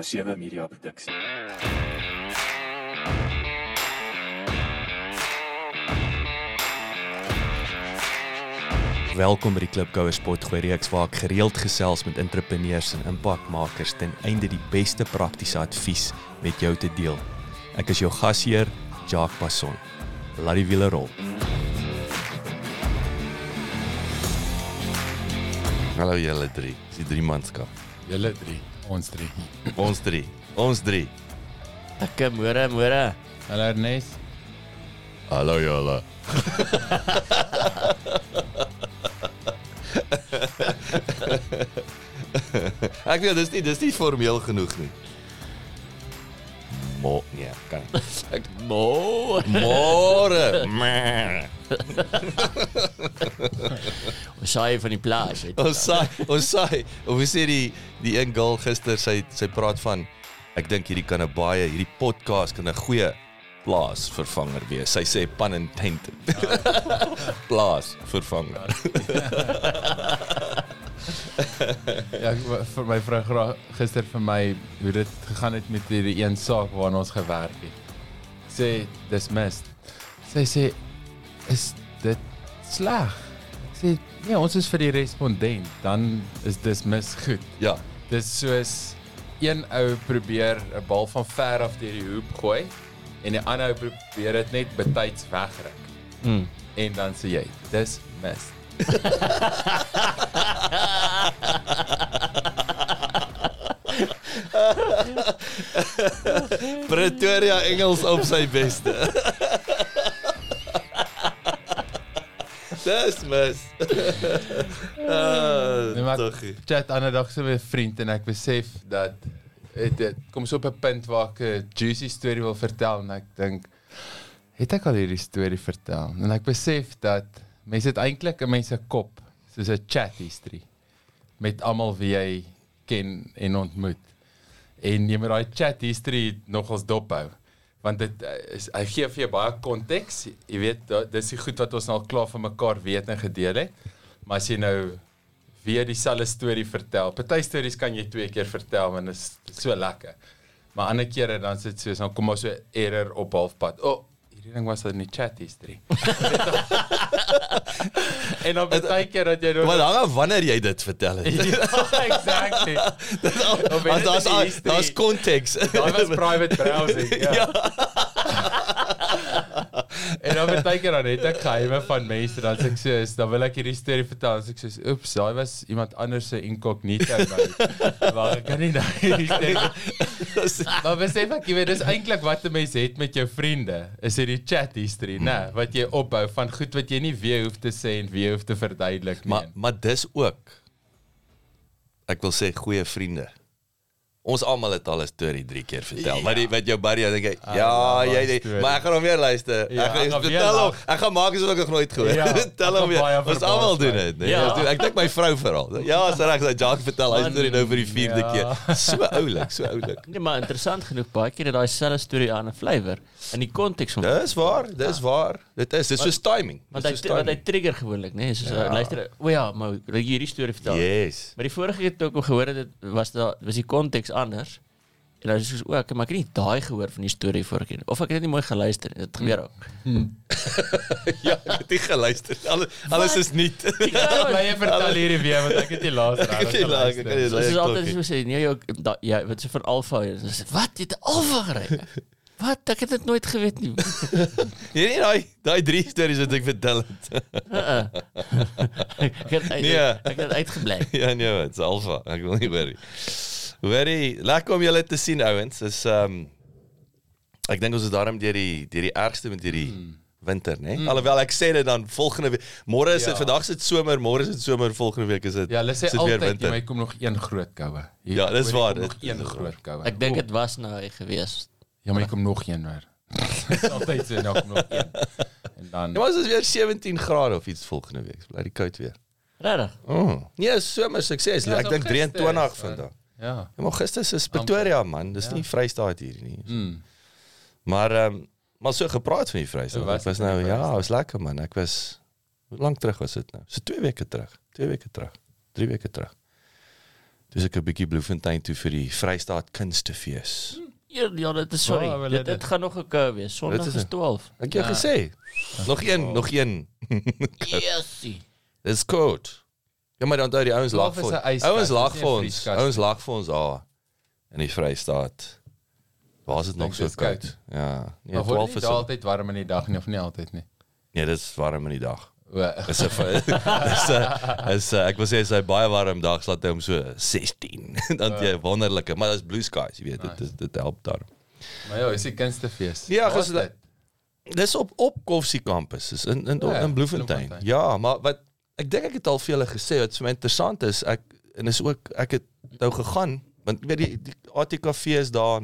'n sewe media produksie. Welkom by die Klipkouer Spotgooi reeks waar ek gereeld gesels met entrepreneurs en impakmakers ten einde die beste praktiese advies met jou te deel. Ek is jou gasheer, Jacques Passon. Laat die wiele rol. Hallo julle drie. Dis die drie manskap. Julle drie, ons drie. Ons drie. Ons drie. Ek môre môre. Hallo Ernest. Hallo julle. Ek weet dis nie dis nie formeel genoeg nie. Mo, nee, kan. Ek Môre. môre. Ons saai van die plaas. weet jy. Ons sê ons of ons sê die die een girl gister sy sy praat van ek dink hierdie kan 'n baie hierdie podcast kan 'n goeie plaasvervanger wees. Sy sê pun intended. plaasvervanger. Ja, ek vir my vrou gister vir my hoe dit gegaan het met hierdie een saak waarna ons gewerk het. Sê dismissed. Sy sê is dit sleg? Ek sê nee, ons is vir die respondent, dan is dismiss goed. Ja. Dis soos een ou probeer 'n bal van ver af deur die hoop gooi en die ander ou probeer dit net betyds wegryk. Mm. En dan sê jy, dis mis. Pretoria Engels op sy beste. Dis mis. Ah, Nee, maar tog. ek chat ander dag so met 'n vriend en ek besef dat dit dit kom so op 'n punt waar ek 'n juicy storie wil vertel en ek dink het ek al hierdie storie vertel en ek besef dat mense het eintlik 'n mens se kop soos 'n chat history met almal wie jy ken en ontmoet. En jy moet daai chat history nogals dophou want dit eh, is hy gee vir jou baie konteks. Jy weet dis die goed wat ons nou al klaar van mekaar weet en gedeel het. Maar as jy nou weer dieselfde storie vertel. Party stories kan jy twee keer vertel want dit is so lekker. Maar ander kere dan sit soos dan kom maar so 'n error op halfpad. O, oh, hierdie ding was in die chat history. en dan baie keer dat jy nou Maar af wanneer jy dit vertel het. ja, exactly. Daar's dit die history. daar's konteks. Daai was private browsing. Ja. en dan baie keer dan het ek geheime van mense dan sê ek so is dan wil ek hierdie storie vertel en sê ek so oeps daai was iemand anders se incognito nou. Maar ek kan nie nou hierdie storie Maar besef ek jy weet dis eintlik wat 'n mens het met jou vriende is hierdie chat history nê wat jy opbou van goed wat jy nie weer hoef te sê en weer hoef te verduidelik nie. Maar maar dis ook ek wil sê goeie vriende. Ons almal het al 'n storie 3 keer vertel. Ja. Maar die wat jou buddy dink ek ja, ja, jy storie. maar ek gaan hom weer luister. Ja, ek gaan ek vertel hom. Ek gaan maak asof ek nog nooit gehoor Ja, het. Tel ek hom weer. Ons almal doen dit, nee. Ja. Doen- Ek dink my vrou veral. Ja, sy reg, sy Jacques vertel hy storie nou vir die 4de ja. keer. So oulik, so oulik. Nee, maar interessant genoeg baie keer het daai selfde storie aan 'n flavour in die konteks van Dis waar, dis waar. Dit is, dis soos timing. want Dis hy wat hy trigger gewoonlik, nê? Nee, soos Ja. ja. luister, o ja, maar jy hierdie storie vertel? Yes. Maar die vorige keer toe ek hom gehoor het, was daar was die konteks anders. En dan is soos o, ek maar ek het nie daai gehoor van die storie vorige keer. Of ek het dit nie mooi geluister nie. Dit gebeur ook. Ja, ek het nie geluister. Alles alles is nuut. Maar jy vertel hierdie weer want ek het nie laas Ek het nie laas- ek het laas- Dit is altyd klokkie. so sê, nee, jy ja, wat se van Alfa is. Dis wat jy het Alfa gery. Wat? Ek het dit nooit geweet nie. Nee, daai daai drie stories wat ek vertel het. Uh-uh. ek het uit, Nee. ek het uitgebly. ja nee, dis alfa. Ek wil nie nie. Hoorie, lekker om julle te sien ouens. Ehm um, ek dink ons is daarom deur die deur die ergste met hierdie Hmm. winter, né? Nee? Alhoewel ek sê dit dan volgende week. Môre is dit Ja. vandag is dit somer, môre is dit somer, volgende week is dit Ja, hulle sê is altyd jy kom nog een groot koue. Ja, dis waar, Nog een groot koue. Ek dink dit was nou hy gewees. Ja, maar jy kom nog een hoor. Is altyd so, nou kom nog een. En dan Ja, maar dit is weer 17 grade of iets volgende week. Bly die koud weer. Regtig? Oh. Nee, somer sukses. Ja, ek is dink al gister, 23 is, vandag. ja. Ja, maar gister is Pretoria man, dis Ja. nie Vrystaat hier nie. Mm. Maar ehm um, maar so gepraat van die Vrystaat. Was Ek was dit in nou ja, was lekker man. Ek was hoe lank terug was dit nou? So 2 weke terug. 2 weke terug. 3 weke terug. Dis ek 'n bietjie Bloemfontein toe vir die Vrystaat Kunstefees. Ja, ja, dit is sorry. Wel, dit, dit- dit gaan nog 'n kou wees. Sondag Dit is, is 12. Ek het jou Ja. gesê. Nog een, nog een. Yesie. Dis koud. Ja, maar dan onthou die ouens lag is vir ouens lag vir ons. Ouens lag vir ons daar in die Vrystaat. Waar is dit nog so koud. koud? Ja, nee, Maar word 12 dit is altyd warm in die dag nie of nie altyd nie. Nee, dis warm in die dag. O, Dis 'n is 'n is 'n ek wil sê sy baie warm dag slaat hy om so 16. Dan jy wonderlike, maar dis blue skies, jy weet, dit dit, dit help daar. maar ja, is die kunstefees. Ja, Waar is gister- dit? Dis op op Koffsie kampus, is in in Ja, in Bloemfontein. Ja, maar wat ek dink ek het al vir julle gesê wat vir my interessant is, ek en is ook ek het nou gegaan want weet die, die ATKV is daar.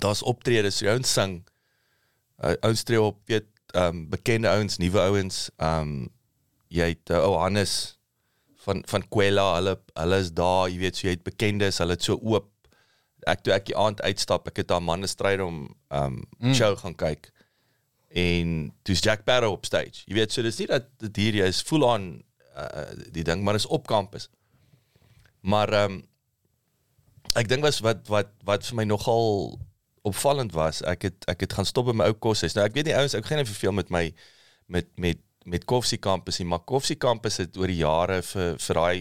Daar's optredes, so ouens sing. Uh, ouens tree op, weet ehm um, bekende ouens, nuwe ouens. Ehm um, jy het uh, ou Hannes van van Kwela, hulle hulle is daar, jy weet, so jy het bekendes, hulle het so oop ek toe ek die aand uitstap, ek het daar manne stryd om um mm. show gaan kyk. En toe's Jack Barrow op stage. Jy weet, so dis nie dat dit hier is full on uh, die ding, maar dis op kampus. Maar um ek dink was wat wat wat vir my nogal opvallend was, ek het ek het gaan stop by my ou koshuis. Nou ek weet nie ouens, ek gaan nie verveel met my met met met Koffsie kampus nie, maar Koffsie kampus het oor die jare vir vir daai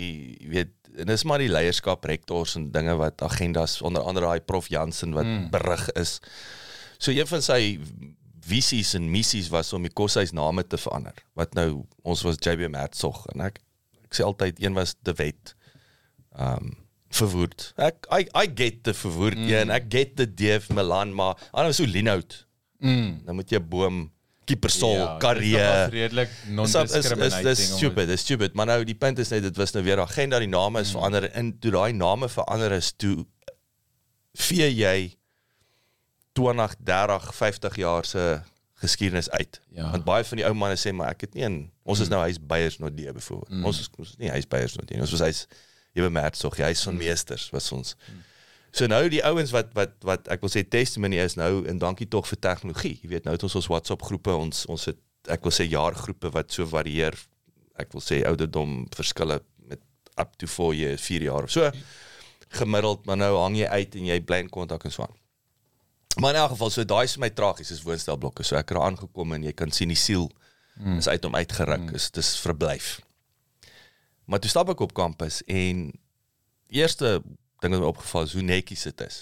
weet en dis maar die leierskap rektors en dinge wat agendas onder andere daai prof Jansen wat mm. berig is. So een van sy visies en missies was om die koshuis name te verander. Wat nou ons was JB Mertsog en ek ek sê altyd een was De Wet. Um verwoed. Ek I I get the verwoed mm. een, ek get the Dave Milan, maar anders so Linout. Mm. Dan moet jy boom Kiepersol, ja, dit is Karrie. redelik Dis is non-discriminating. dis stupid, dis stupid. Maar nou die punt is net dit was nou weer agenda, die name is verander en toe daai name verander is toe vee jy 20, 30, 50 jaar se geskiedenis uit. Ja. Want baie van die ou manne sê maar ek het nie in ons is nou huisbeiers nog die byvoorbeeld. Mm. Ons is ons is nie huisbeiers nog nie. Ons was huis Ewe Mertsog, hy is van meesters was ons. So nou die ouens wat wat wat ek wil sê testimony is nou en dankie tog vir tegnologie. Jy weet nou het ons ons WhatsApp groepe, ons ons het ek wil sê jaargroepe wat so varieer. Ek wil sê ouderdom verskille met up to 4 jaar, 4 jaar of so. Gemiddeld, maar nou hang jy uit en jy bly in kontak en so aan. Maar in elk geval, so daai is my tragies is woonstelblokke. So ek het daar aangekom en jy kan sien die siel mm. is uit hom uitgeruk. Mm. Is dis verblyf. Maar toe stap ek op kampus en eerste ding wat my opgeval is hoe netjies dit is.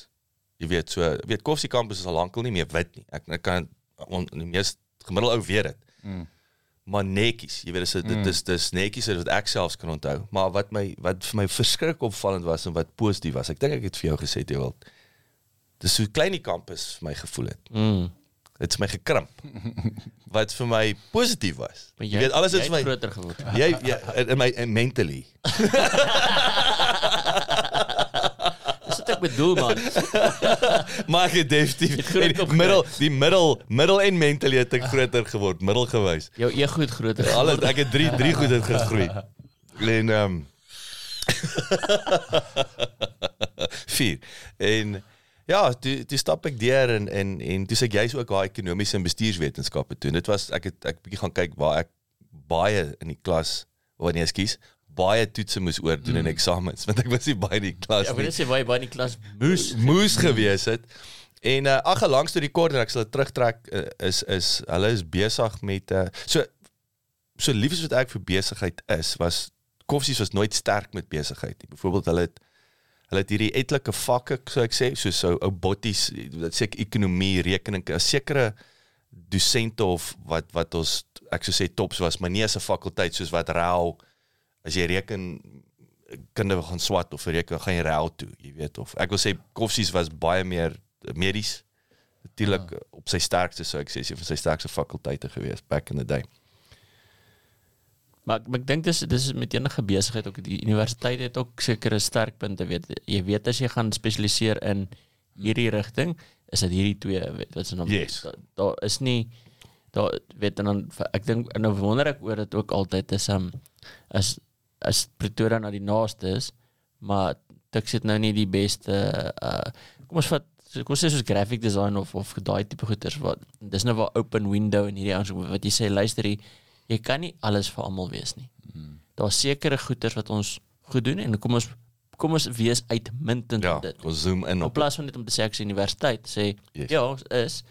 Jy weet so, weet Koffsie kampus is al lankal nie meer wit nie. Ek, ek kan on, die mees gemiddeld ou weet dit. Mm. Maar netjies, jy weet dis dit dis dis netjies is wat ek selfs kan onthou. Maar wat my wat vir my verskriklik opvallend was en wat positief was. Ek dink ek het vir jou gesê jy wil dis so klein die kampus vir my gevoel het. Mm. Dit het my gekrimp. Wat vir my positief was. Maar Jy, weet alles jy is het vir my groter geword. jy, jy in- in my in mentally. Dis wat ek bedoel man. Maar ek het definitief Het groot en die opgegroei. middel die middel middel en mentally het ek groter geword, middelgewys. Jou ego het groter Alles geword. ek het 3 3 goed het gegroei. En ehm um, 4 en ja, toe toe stap ek deur en en en toe sê ek jy's ook daai ekonomiese en bestuurswetenskappe toe. En dit was ek het ek bietjie gaan kyk waar ek baie in die klas wanneer ek kies baie toetse moes oordoen mm. en eksamens want ek was nie baie in die klas Ja, nie maar dis baie baie in die klas moes. moes gewees het. En uh, ag langs toe die kort en ek sal dit terugtrek uh, is is hulle is besig met uh, so so lief as wat ek vir besigheid is was Koffsies was nooit sterk met besigheid nie. Byvoorbeeld hulle het hulle het hierdie etlike vakke so ek sê soos ou ou botties wat sê ek ekonomie, rekening, 'n sekere dosente of wat wat ons ek sou sê tops was, maar nie as 'n fakulteit soos wat RAL as jy reken kinders gaan swat of reken gaan jy RAL toe, jy weet of ek wil sê Koffsies was baie meer medies natuurlik ja. op sy sterkste sou ek sê, sy van sy sterkste fakulteite gewees back in the day. Maar, maar ek dink dis dis met enige besigheid ook. Die universiteit het ook sekere sterkpunte weet. Jy weet as jy gaan spesialiseer in hierdie rigting is dit hierdie twee weet wat se naam Yes. daar da is nie daar weet en dan ek dink en nou wonder ek oor dit ook altyd is um as as Pretoria nou die naaste is maar dit sit nou nie die beste uh kom ons vat kom ons sê soos graphic design of of daai tipe goeders wat dis nou waar open window en hierdie ouens wat jy sê luister hier jy kan nie alles vir almal wees nie. Mm. Daar's sekere goeders wat ons goed doen en kom ons kom ons wees uitmuntend Ja, op dit. ons zoom in In op plaas van net om te sê ek is universiteit, sê Yes. ja, ons is,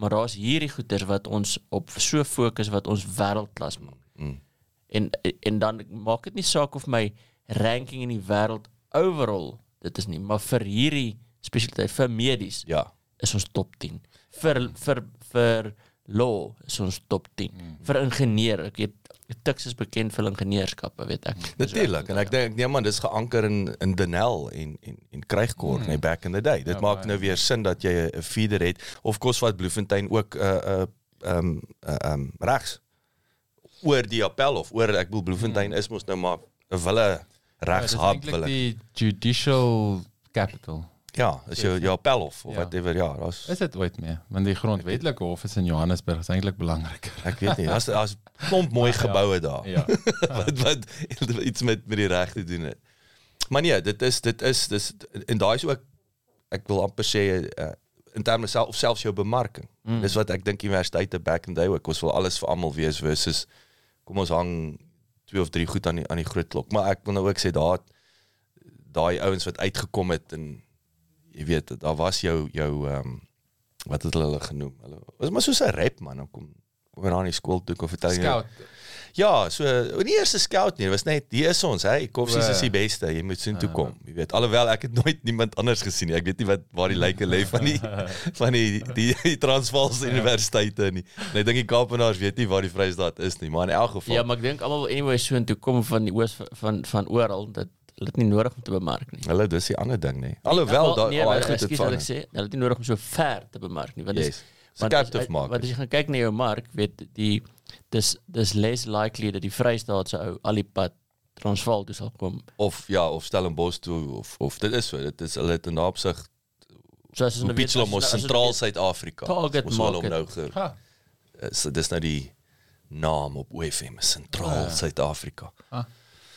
maar daar's hierdie goeders wat ons op so fokus wat ons wêreldklas maak. Mm. En en dan maak dit nie saak of my ranking in die wêreld overall dit is nie, maar vir hierdie spesialiteit vir medies Ja. is ons top 10. Vir vir vir law is ons top 10. Mm. Vir ingenieur, ek weet Tux is bekend vir ingenieurskappe, weet ek. Natuurlik en ek dink nee man dis geanker in in Denel en en en Krygkor mm. nee back in the day. Dit Ja, maak nou weer sin dat jy 'n feeder het of kos wat Bloemfontein ook 'n uh, 'n uh, ehm um, uh, um, regs oor die appel of oor ek bedoel Bloemfontein is mos nou maar 'n wille regs Ja, hub wille. die judicial capital. Ja, is jou jou appel of Ja. whatever ja, daar's Is dit ooit meer? Want die grondwetlike hof is in Johannesburg, is eintlik belangrik. ek weet nie, daar's daar's klomp mooi geboue daar. Ja. wat wat iets met met die reg te doen het. Maar nee, dit is dit is dis en daai is ook ek wil amper sê uh, in terme self of selfs jou bemarking. Mm. Dis wat ek dink universiteite back in the day ook ons wil alles vir almal wees versus kom ons hang twee of drie goed aan die aan die groot klok. Maar ek wil nou ook sê daar daai ouens wat uitgekom het en jy weet daar was jou jou ehm um, wat het hulle hulle genoem? Hulle was maar soos 'n rap man, dan kom kom weer aan die skool toe kom vertel jy Scout. Ja, so nie eers 'n scout nie, was net hier is ons, hey, Koffsies O, is die ja. beste, jy moet sien toe kom. Jy weet, alhoewel ek het nooit niemand anders gesien nie. Ek weet nie wat waar die lyke lê van die van die die, die Transvaalse universiteite nie. En ek dink die Kaapenaars weet nie waar die Vrystaat is nie, maar in elk geval. Ja, maar ek dink almal anyway so intoe kom van die oos van van oral dat hulle dit nie nodig om te bemark nie. hulle dis die ander ding nê. Alhoewel daar nee, al goed het van. wat ek sê, hulle het nie nodig om so ver te bemark nie, want dis Yes. want as- Captive maak. Want as jy gaan kyk na jou mark, weet die dis dis less likely dat die Vrystaat se ou al die pad Transvaal toe sal kom. Of ja, of Stellenbosch toe of of dit is so, dit is hulle het in daardie opsig So as ons nou weet Pietsel mos ons sentraal Suid-Afrika. Target Ons wil hom market. nou ge Ha. is dis nou die naam op OFM sentraal Suid-Afrika.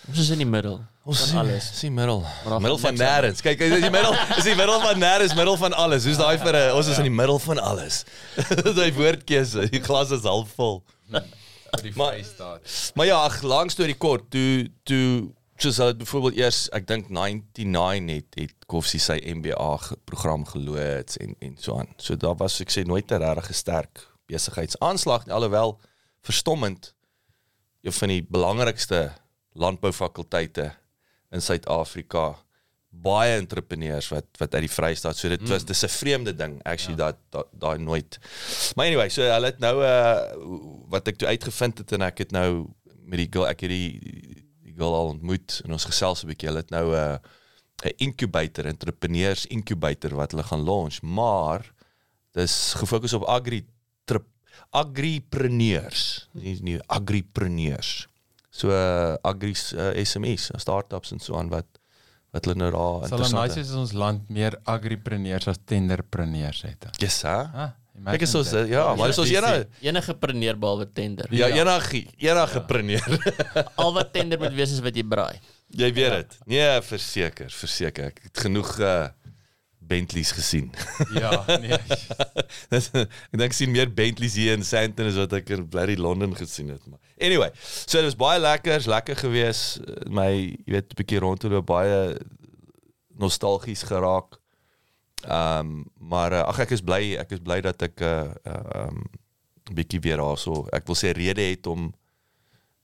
Ons is in die middel. Ons is alles. Is die middel. Daar Middel van nêrens. Kyk, is die middel, is die middel van nêrens, middel van alles. Hoe's daai vir 'n ons is in die middel van alles. Daai woordkeuse, die glas is half vol. Vir die Maar- Vrystaat. Maar ja, ag, lank storie kort, toe toe soos hulle byvoorbeeld eers, ek dink 99 het het Koffsie sy MBA ge- program geloods en en so aan. So daar was ek sê nooit 'n regtig sterk besigheidsaanslag alhoewel verstommend een van die belangrikste landboufakulteite in Suid-Afrika baie entrepreneurs wat wat uit die Vrystaat so dit was dis 'n vreemde ding actually ja. dat daai nooit. Maar anyway so hulle het nou uh wat ek toe uitgevind het en ek het nou met die girl ek het die die girl al ontmoet en ons gesels 'n bietjie hulle het nou 'n 'n incubator entrepreneurs incubator wat hulle gaan launch maar dis gefokus op agri trip agripreneurs nie nie agripreneurs so uh, agri uh, SMEs startups en so aan wat wat hulle nou daar Sal hom nice interessant wees as ons land meer agripreneurs as tenderpreneurs het. Yes, hè? Ah, Ek is so ja, maar dis ons enige Enige preneer behalwe tender. ja, Ja. enige enige preneer. Al wat tender moet wees is wat jy braai. Jy weet dit. Nee, verseker, verseker. Ek het genoeg uh Bentleys gesien. Ja, nee. Dis ek dink sien meer Bentleys hier in Sandton as wat ek in Bloody London gesien het, maar anyway. So dit was baie lekker, is lekker gewees. My, jy weet, 'n bietjie rondloop baie nostalgies geraak. Ehm um, maar uh, ag ek is bly, ek is bly dat ek 'n uh, uh, um, bietjie weer daarso, ek wil sê rede het om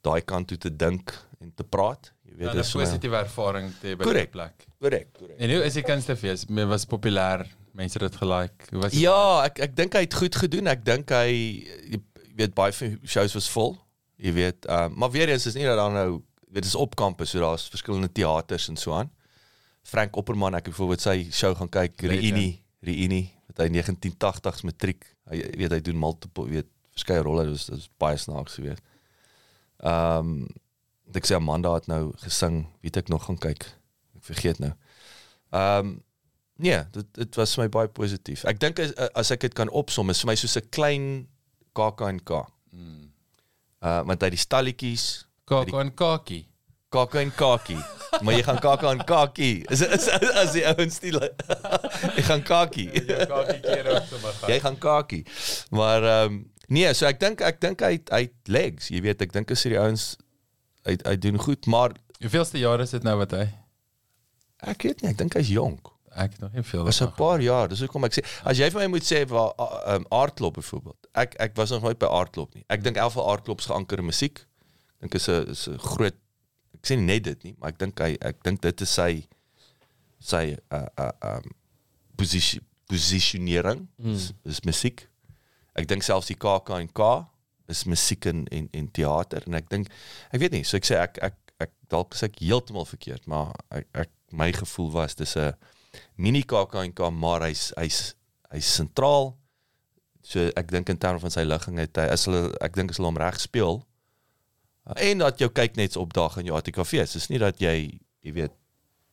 daai kant toe te dink en te praat. Jy weet, Ja, 'n dis so- positiewe ervaring te hê by die plek. korrek, korrek. En hoe is die kunstefees? Men was populêr. Mense het dit gelike. Hoe was die Ja, ek ek dink hy het goed gedoen. Ek dink hy jy weet baie van shows was vol. Jy weet, uh, maar weer eens is nie dat daar nou weet dis op kampus, so daar's verskillende teaters en so aan. Frank Opperman, ek het byvoorbeeld sy show gaan kyk. Reuni, Reuni, wat hy 1980s matriek. Hy weet hy doen multiple, weet, verskeie rolle, dus dit is baie snaaks geweest. Ehm um, ek sê Amanda het nou gesing, weet ek nog gaan kyk. Ek vergeet nou. Ehm um, nee, dit dit was vir my baie positief. Ek dink as, as ek dit kan opsom, is vir my soos 'n klein KAK&K. Mm. Uh want hy die stalletjies, kakie. kaka en kakie. maar jy gaan kaka en kakie. Is is as die ouens stil. jy gaan kakie. kakie keer op so maar. jy gaan kakie. Maar ehm um, nee, so ek dink ek dink hy hy legs, jy weet, ek dink as die ouens hy hy doen goed, maar Hoeveelste jaar is dit nou wat hy? Ek weet nie, ek dink hy's jonk. Ek het nog nie veel Was 'n paar jaar, dis hoekom ek sê as jy vir my moet sê waar um, aardklop byvoorbeeld. Ek ek was nog nooit by aardklop nie. Ek dink elke aardklop se geanker in musiek. Dink is 'n is 'n groot ek sê net dit nie, maar ek dink hy ek dink dit is sy sy uh uh um posisie posisionering is, is musiek. Ek dink selfs die KAK&K is musiek en en en teater en ek dink ek weet nie, so ek sê ek ek ek dalk is ek heeltemal verkeerd, maar ek, ek my gevoel was dis 'n mini KAK&K maar hy's hy's hy's sentraal. So ek dink in terme van sy ligging het hy is hulle ek dink as hulle hom reg speel en dat jou kyk net opdag in jou ATKV. Dis nie dat jy jy weet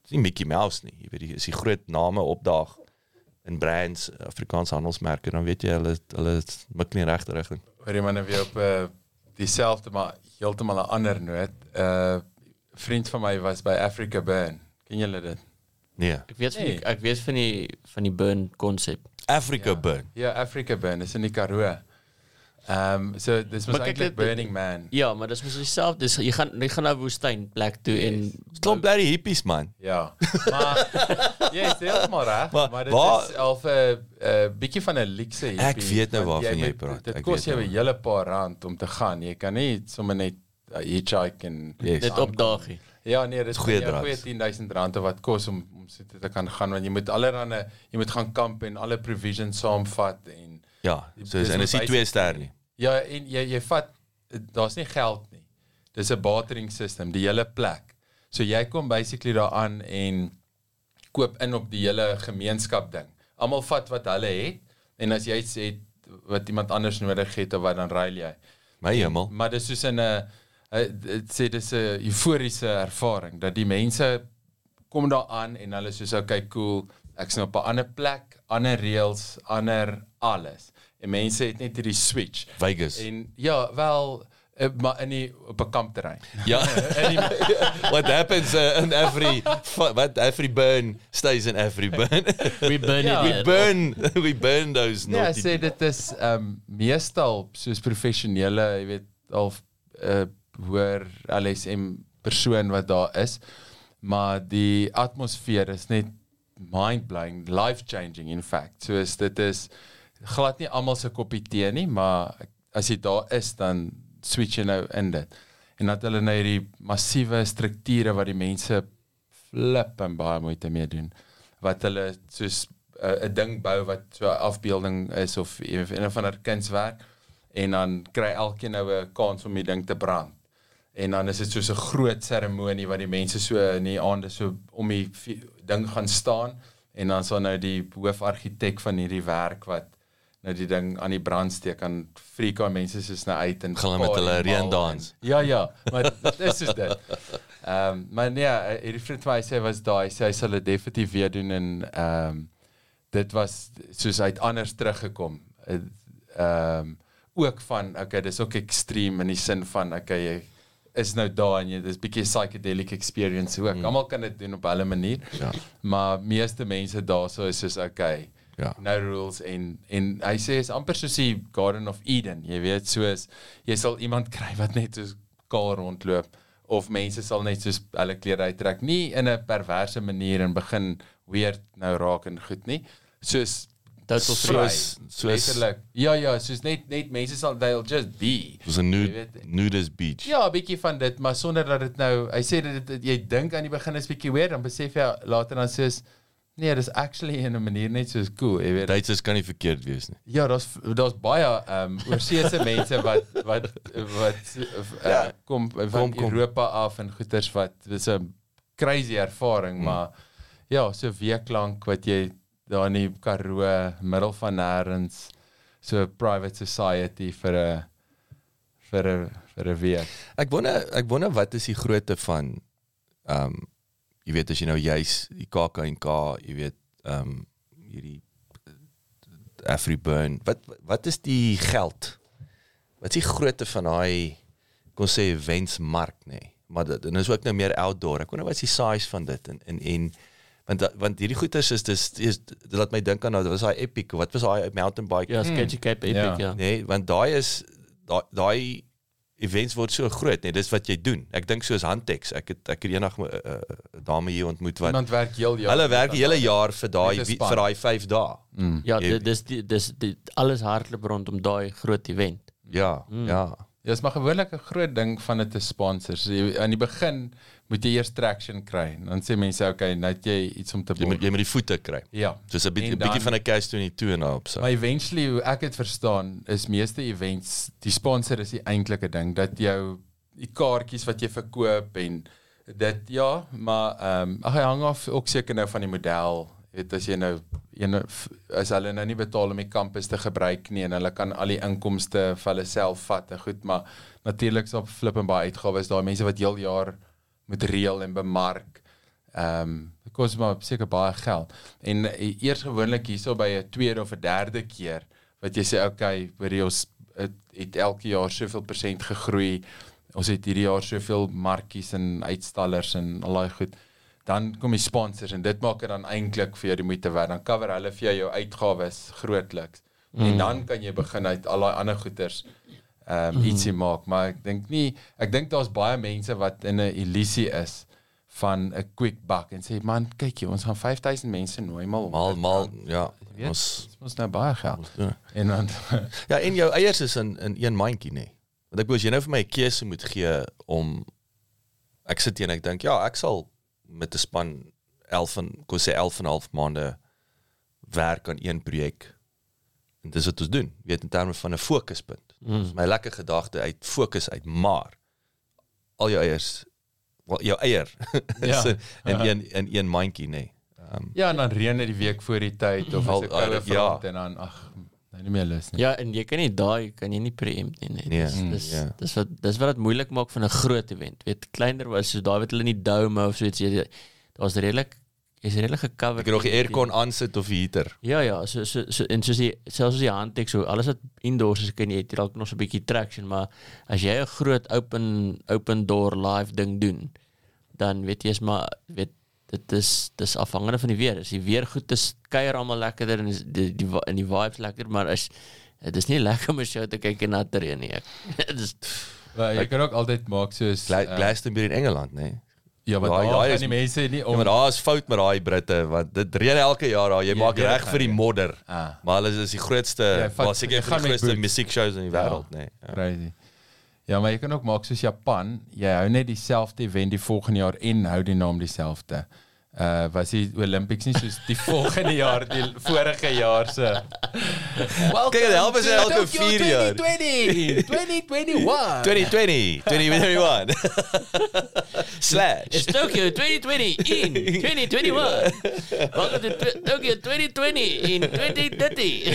dis nie Mickey Mouse nie. Jy weet die is die groot name opdag in brands Afrikaanse handelsmerke dan weet jy hulle hulle mik nie regte rigting. Hoor jy maar nou weer op uh, dieselfde maar heeltemal 'n ander noot. 'n uh, Vriend van my was by Africa Burn. Ken julle dit? Nee. Ek weet van die, Nee. ek weet van die van die burn konsep. Africa ja. Burn. Ja, Africa Burn, is in die Karoo. Ehm um, so dis was Maar kyk, eintlik dit- Burning Man. Ja, maar dis mos dieselfde. Dis jy gaan jy gaan na woestyn plek toe en Klomp blerry hippies man. Ja. Maar jy is heeltemal reg, Maar maar dit waar- is al 'n 'n bietjie van 'n luxe hippie. Ek weet nou waarvan jy moet- praat. Dit kos jou 'n nou. hele paar rand om te gaan. Jy kan nie sommer net uh, hitchhike en Yes. dit opdaagie. Ja nee, dit is Goeie goeie drugs. goeie 10000 rand wat kos om om so te kan gaan want jy moet allerlei jy moet gaan kamp en alle provisions saamvat en Ja, so Dis is en is nie twee ster nie. Ja, en jy jy vat daar's nie geld nie. Dis 'n bartering system, die hele plek. So jy kom basically daaraan en koop in op die hele gemeenskap ding. Almal vat wat hulle het en as jy sê wat iemand anders nodig het of wat dan ruil jy. My hemel. Maar dis soos in 'n dit sê dis 'n euforiese ervaring dat die mense kom daar aan en hulle soos okay cool, ek's nou op 'n ander plek, ander reëls, ander alles. En mense het net hierdie switch. Vegas. En ja, wel eh, maar in die op 'n kampterrein. Ja. what happens uh, in every what every burn stays in every burn. We burn Ja. it. we burn we burn those Ja, naughty. sê dit is ehm um, meestal soos professionele, jy weet, al uh, hoor LSM persoon wat daar is, maar die atmosfeer is net mind-blowing, life-changing in fact. So is dit is glad nie almal se koppie tee nie, maar as jy daar is dan switch jy nou in dit. En dat hulle nou hierdie massiewe strukture wat die mense flip en baie moeite mee doen wat hulle soos 'n uh, ding bou wat so 'n afbeelding is of een van hulle kunswerk en dan kry elkeen nou 'n kans om die ding te brand. En dan is dit soos 'n groot seremonie wat die mense so in die aande so om die ding gaan staan en dan sal nou die hoofargitek van hierdie werk wat nou die ding aan die brand steek aan Afrika mense soos nou uit en Gaan met hulle reendans. en- Ja ja, maar dit is dit. Ehm um, maar nee, hierdie vriend my sê was daai sê hy sal dit definitief weer doen en ehm um, dit was soos hy het anders teruggekom. Ehm um, ook van okay, dis ook ekstreem in die sin van okay, jy is nou daar en jy dis bietjie psychedelic experience ook. Mm. Almal kan dit doen op hulle manier. Ja. Maar meeste mense daarso is soos okay. Ja. No rules en en hy sê is amper soos die Garden of Eden, jy weet, soos jy sal iemand kry wat net soos kaal rondloop of mense sal net soos hulle klere uittrek, nie in 'n perverse manier en begin weird nou raak en goed nie. Soos Total vry, soos- soos- letterlik. Ja ja, soos net net mense sal they'll just be. Was a nude nudist beach. Ja, 'n bietjie van dit, maar sonder dat dit nou, hy sê dit, dit jy dink aan die begin is bietjie weird, dan besef jy later dan soos nee, dis actually in 'n manier net soos cool, jy weet. Duitsers kan nie verkeerd wees nie. Ja, daar's daar's baie ehm um, oorseese mense wat wat wat uh, Ja. kom van Kom, kom. Europa af en goeters wat dis 'n crazy ervaring, Hmm. maar ja, so week lank wat jy daar in die Karoo middel van nêrens so 'n private society vir 'n vir 'n vir 'n week. Ek wonder ek wonder wat is die grootte van ehm um, jy weet as jy nou juis die KAK&K, jy weet ehm um, hierdie Afriburn. Wat wat is die geld? Wat is die grootte van daai kon sê wensmark nê? Nee? Maar dit en is ook nou meer outdoor. Ek wonder wat is die size van dit en en en want want hierdie goeters is dis is dit laat my dink aan nou was daai epic wat was daai mountain bike Ja, Sketchy Cape Epic, Ja. ja. Nee, want daai is daai daai events word so groot, nee, dis wat jy doen. Ek dink soos Hantex. Ek het ek het eendag 'n uh, dame hier ontmoet wat Iemand werk heel jaar. hulle werk die hele jaar vir daai vir daai 5 dae. Mm. Ja, Jy- dit dis die dis die alles hardloop rondom daai groot event. Ja, mm. ja. Ja, maar gewoonlik 'n groot ding van dit te sponsor. So aan die begin moet jy eers traction kry. Dan sê mense, okay, nou het jy iets om te Jy moet borg. jy moet die voete kry. Ja. Soos 'n bietjie bietjie van 'n case 22 en daarop so. Maar eventually hoe ek dit verstaan is meeste events die sponsor is die eintlike ding dat jou die kaartjies wat jy verkoop en dit ja, maar ehm um, ag hy hang af ook seker nou van die model. Jy weet as jy nou een as hulle nou nie betaal om die kampus te gebruik nie en hulle kan al die inkomste vir hulle self vat en goed, maar natuurlik so flip en baie uitgawes daai mense wat heel jaar moet reël en bemark. Ehm um, dit kos maar seker baie geld. En uh, eers gewoonlik hierso by 'n tweede of 'n derde keer wat jy sê okay, vir ons het, het elke jaar soveel persent gegroei. Ons het hierdie jaar soveel markies en uitstallers en al daai goed. Dan kom die sponsors en dit maak dit dan eintlik vir jou die moeite werd. Dan cover hulle vir jou jou uitgawes grootliks. Mm. En dan kan jy begin uit al daai ander goeders ehm um, mm. ietsie maak, maar ek dink nie ek dink daar's baie mense wat in 'n illusie is van 'n quick buck en sê man, kyk jy, ons gaan 5000 mense nooi maar Mal mal ja. weet, Ons is nou baie geld. ja. En dan Ja, en jou eiers is in in een mandjie nê. Nee. Want ek wou as jy nou vir my 'n keuse moet gee om ek sit hier en ek dink ja, ek sal met 'n span 11 en kon sê 11 en 'n half maande werk aan een projek. En dis wat ons doen. Weet in terme van 'n fokuspunt. Mm. Dis my lekker gedagte uit fokus uit, maar al jou eiers wel jou eier is Ja. in, in een in een mandjie nê. Nee. Um, ja, en dan reën dit die week voor die tyd of Al- koue front ja. en dan ag, nou nie meer lus nie. Ja, en jy kan nie daai kan jy nie preempt nie. Nee. Nee, Dis mm, dis, ja. dis wat dis wat dit moeilik maak van 'n groot event. Weet kleiner was so daai wat hulle nie dome of so iets jy daar's redelik is redelik gecover. ek het nog die aircon aansit of die heater. Ja ja, so so, so en soos die selfs as die handtek so alles wat indoors is kan jy het dalk nog so 'n bietjie traction, maar as jy 'n groot open open door live ding doen, dan weet jy is maar weet dit is dis afhangende van die weer. As die weer goed is, kuier almal lekkerder en die die en die vibes lekker, maar as dit is nie lekker om 'n show te kyk en nat te reën nie. Ek- Dit is Maar jy kan ook altyd maak soos eh, Glastonbury in Engeland nê. Nee. Ja, wat daai- daai gaan is- die mense nie Ja, om maar daar is fout met daai Britte want dit reën elke jaar daar. Jy Jy maak reg vir die modder. Ah. Maar hulle is die grootste, wel seker van die grootste musiekshows in die wêreld, nê. Ja. Crazy. Ja, maar jy kan ook maak soos Japan, jy hou net dieselfde event die volgende jaar en hou die naam dieselfde. Uh was die Olympics nie soos die volgende jaar die vorige jaar se. Welcome Kyk, dit help as to elke Tokyo vier jaar. 2020, 2021. 2020, 2021. Slash. It's Tokyo 2020 in 2021. Welcome to Tokyo 2020 in 2030.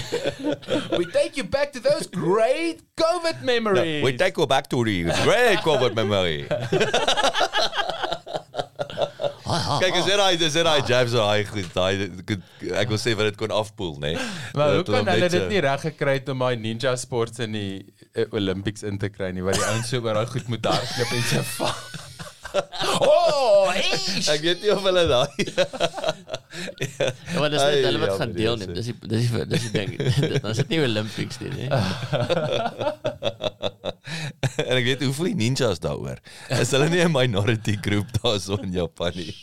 We take you back to those great COVID memories. We take you back to the great COVID memory. Kyk, is dit daai dis dit daai jabs en daai goed, daai ek wil sê wat dit kon afpoel, nê. Maar hoe Dat kan hulle dit nie reg gekry het om daai ninja sports in die uh, Olympics in te kry nie, waar die ouens so oor daai goed moet hardloop en so val. oh, hey! Ek weet nie of hulle daai Ja, maar dis net hulle wat gaan deelneem. Dis die dis die dis die ding. Dit is dit nie Olympics nie, nee. en ek weet hoeveel ninjas daaroor. Is hulle nie 'n minority groep daarso in Japan nie?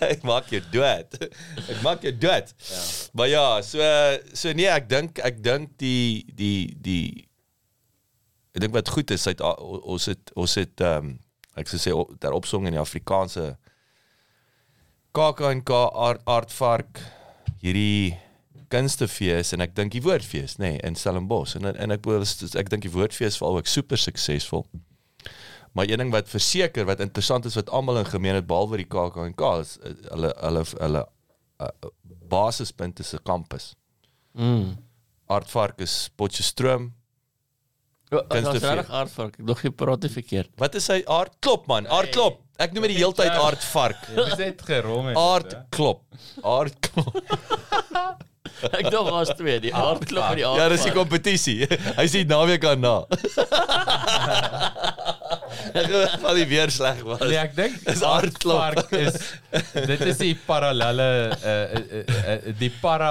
Ek maak jou dood. Ek maak jou dood. Ja. Maar ja, so so nee, ek dink ek dink die die die ek dink wat goed is, uit ons het ons het ehm um, ek sou sê ter opsong in die Afrikaanse KAKNK aard, aardvark hierdie kunstefees en ek dink die woordfees nê nee, in Stellenbosch en en ek ek dink die woordfees veral ook super suksesvol. Maar een ding wat verseker wat interessant is wat almal in gemeen het behalwe die KAKNK is eh, hulle hulle hulle uh, basispunt is 'n kampus. Mm. Aardvark is Potchefstroom. Dit is Kunstefees. regtig aardvark. Ek dog jy praat dit verkeerd. Wat is hy aardklop man? Aardklop. Ek noem dit die hele tyd aardvark. Jy het net gerom het. Aardklop. Aardklop. Ek dog daar's twee, die aardklop en die aardvark. Ja, dis die kompetisie. Hy sê naweek aan na. Van die weer sleg was. Nee, ek dink Is aardklop. is dit is die parallelle uh, uh, uh, uh, die para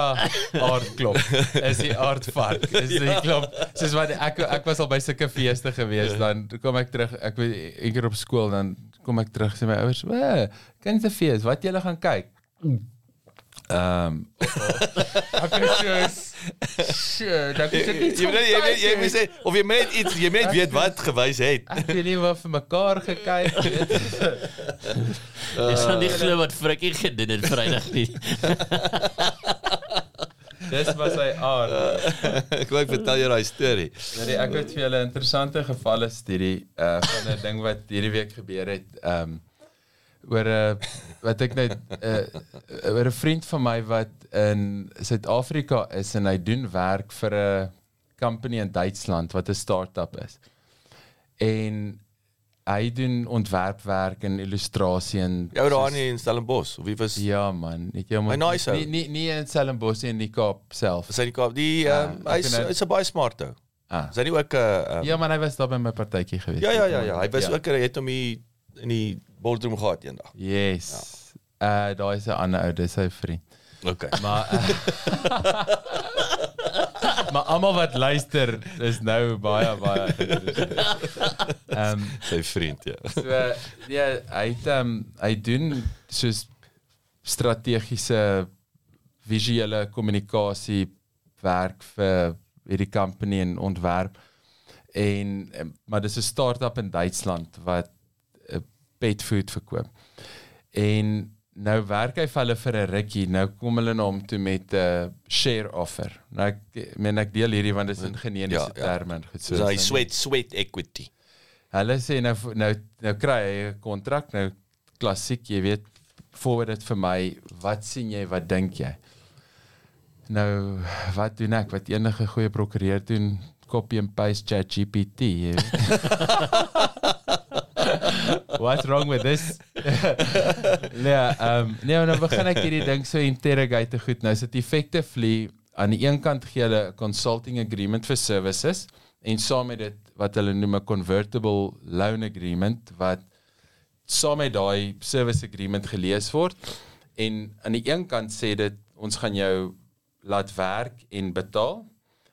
aardklop is die aardvark. Is die klop. Soos wat ek ek was al by sulke feeste gewees dan kom ek terug ek weet een keer op skool dan kom ek terug sê my ouers, "Wa, jy 'n fees? Wat julle gaan kyk?" Ehm um, ek is so ek Jy het dit jy moet jy moet- jy moet sê of jy net iets jy net weet wat gewys het. Ek weet nie wat vir mekaar gekyk het. Jy sal nie glo wat Frikkie gedoen het Vrydag nie. Dis was hy aard. Ek wou vertel jou daai storie. Nee, ek het vir julle 'n interessante gevalle studie uh van 'n ding wat hierdie week gebeur het. Um oor 'n uh, wat ek net uh oor 'n vriend van my wat in Suid-Afrika is en hy doen werk vir 'n company in Duitsland wat 'n start-up is. En hy doen ontwerpwerk en illustrasie en Jou daar nie in Stellenbosch of wie was Ja man, jy hom My nice nie nie nie in Stellenbosch nie, in die Kaap self. was hy die Kaap die ehm Ja, ek hy's hy's 'n baie smart ou. Ah. Is hy nie ook 'n uh, Ja man, hy was daar by my partytjie gewees. Ja ja ja ja, hy was Ja. ook hy het hom hier in die boardroom gehad eendag. Yes. Uh daar is 'n ander ou, dis sy vriend. Okay. Maar uh, Maar almal wat luister is nou baie baie. Ehm Sy vriend ja. so ja, hy het ehm um, hy doen soos strategiese visuele kommunikasie werk vir hierdie company en ontwerp en em, maar dis 'n start-up in Duitsland wat pet food verkoop. En nou werk hy vir hulle vir 'n rukkie. Nou kom hulle na hom toe met 'n uh, share offer. Nou ek meen ek deel hierdie want dit is in generiese Ja, ja. terme en goed So hy sweat sweat equity. Hulle sê nou nou nou kry hy 'n kontrak nou klassiek, jy weet, forward dit vir my. Wat sien jy? Wat dink jy? Nou, wat doen ek? Wat enige goeie prokureur doen? Copy and paste ChatGPT. What's wrong with this? nee, ehm um, nee, nou begin ek hierdie ding so interrogate goed. Nou is dit effectively aan die een kant gee hulle 'n consulting agreement vir services en saam met dit wat hulle noem 'n convertible loan agreement wat saam met daai service agreement gelees word en aan die een kant sê dit ons gaan jou laat werk en betaal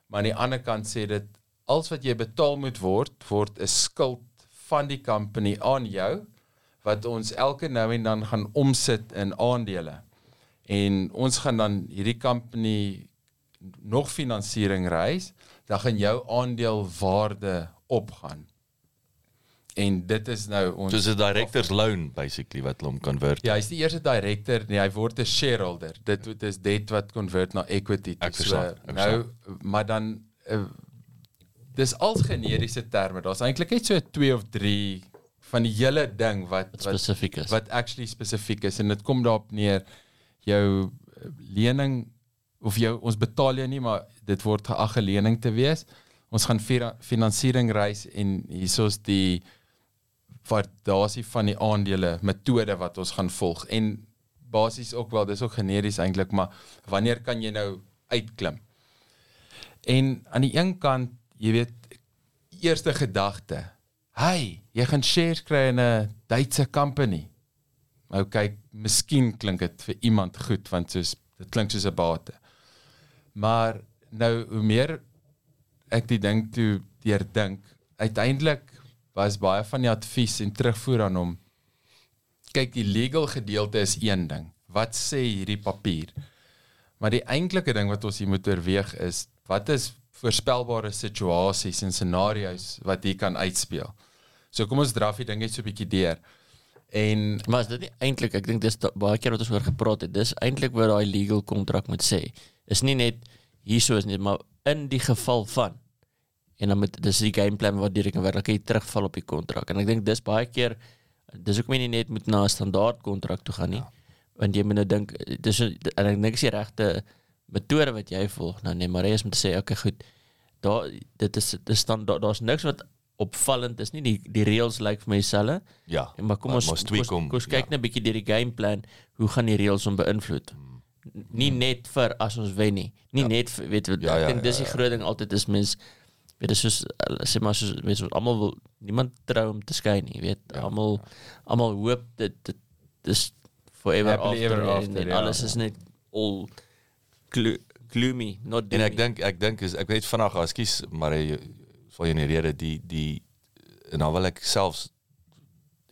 maar aan die ander kant sê dit alles wat jy betaal moet word word 'n skuld van die company aan jou wat ons elke nou en dan gaan omsit in aandele en ons gaan dan hierdie company nog finansiering reis dan gaan jou aandelewaarde opgaan en dit is nou ons So 'n director's loan basically wat hom convert. Ja, hy's die eerste director, nee, hy word 'n shareholder. Dit dit is dit wat convert na equity. Ek verstaan, ek nou, maar dan uh, dis als generiese terme. Daar's eintlik net so 2 of 3 van die hele ding wat Wat spesifiek is. wat actually spesifiek is en dit kom daarop neer jou eh, lening of jou ons betaal jou nie maar dit word geag 'n lening te wees. Ons gaan finansiering reis en hiersoos die waardasie van die aandele metode wat ons gaan volg en basies ook wel dis ook generies eintlik maar wanneer kan jy nou uitklim en aan die een kant jy weet eerste gedagte hey jy gaan shares kry in 'n Duitse company. Nou kyk miskien klink dit vir iemand goed want soos dit klink soos 'n bate. Maar nou hoe meer ek die ding toe deurdink uiteindelik was baie van die advies en terugvoer aan hom kyk die legal gedeelte is een ding. Wat sê hierdie papier? Maar die eintlike ding wat ons hier moet oorweeg is wat is voorspelbare situasies en scenario's wat hier kan uitspeel so kom ons draf die ding net so 'n bietjie deur en is dit nie eintlik ek dink dis baie keer wat ons oor gepraat het. Dis eintlik wat daai legal kontrak moet sê. Is nie net hierso is nie, maar in die geval van en dan moet dis die gameplan wat direk kan werk, kan jy terugval op die kontrak. En ek dink dis baie keer dis ook nie net moet na 'n standaard kontrak toe gaan nie. Ja. Want jy moet nou dink dis en ek dink dis die regte metode wat jy volg. Nou nee, maar jy is om te sê okay, goed. Daar dit is dis dan daar- daar's niks wat opvallend is nie. Die die reëls lyk vir my dieselfde. Ja. Ja, maar kom ons kom tweak ons, hom, kom ons kyk ja. net 'n bietjie deur die gameplan. Hoe gaan die reëls hom beïnvloed? Nie net vir as ons wen nie. Nie ja. net vir weet wat Ja, ek ja, dink dis ja, die groot ding altyd is mens weet dit soos sê maar soos soos almal wil niemand trou om te skei nie, weet Ja. almal almal hoop dit dit dis forever Happily after, ever en, after, en ja. alles is net all glo gloomy, not En ek doomy. dink ek dink is ek weet vandag, ekskuus, maar jy val jy in die rede die die en dan wil ek selfs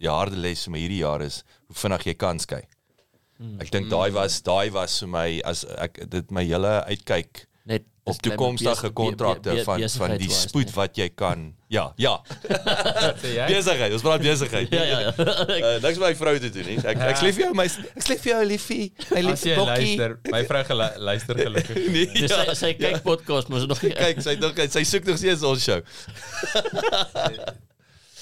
die harde les vir my hierdie jaar is hoe vinnig jy kan skei. Hmm. Ek dink daai was daai was vir my as ek dit my hele uitkyk op toekomstige kontrakte van van die spoed net. wat jy kan. Ja, ja. Besigheid, ons praat besigheid. Ja ja ja. Uh, niks my vrou te doen nie. Ek ek sleef jou my ek sleef jou liefie, my liefie jy bokkie. luister, my vrou gelu luister gelukkig. Nee, ja, sy sy kyk podcast mos nog kyk, sy dink sy soek nog steeds ons show.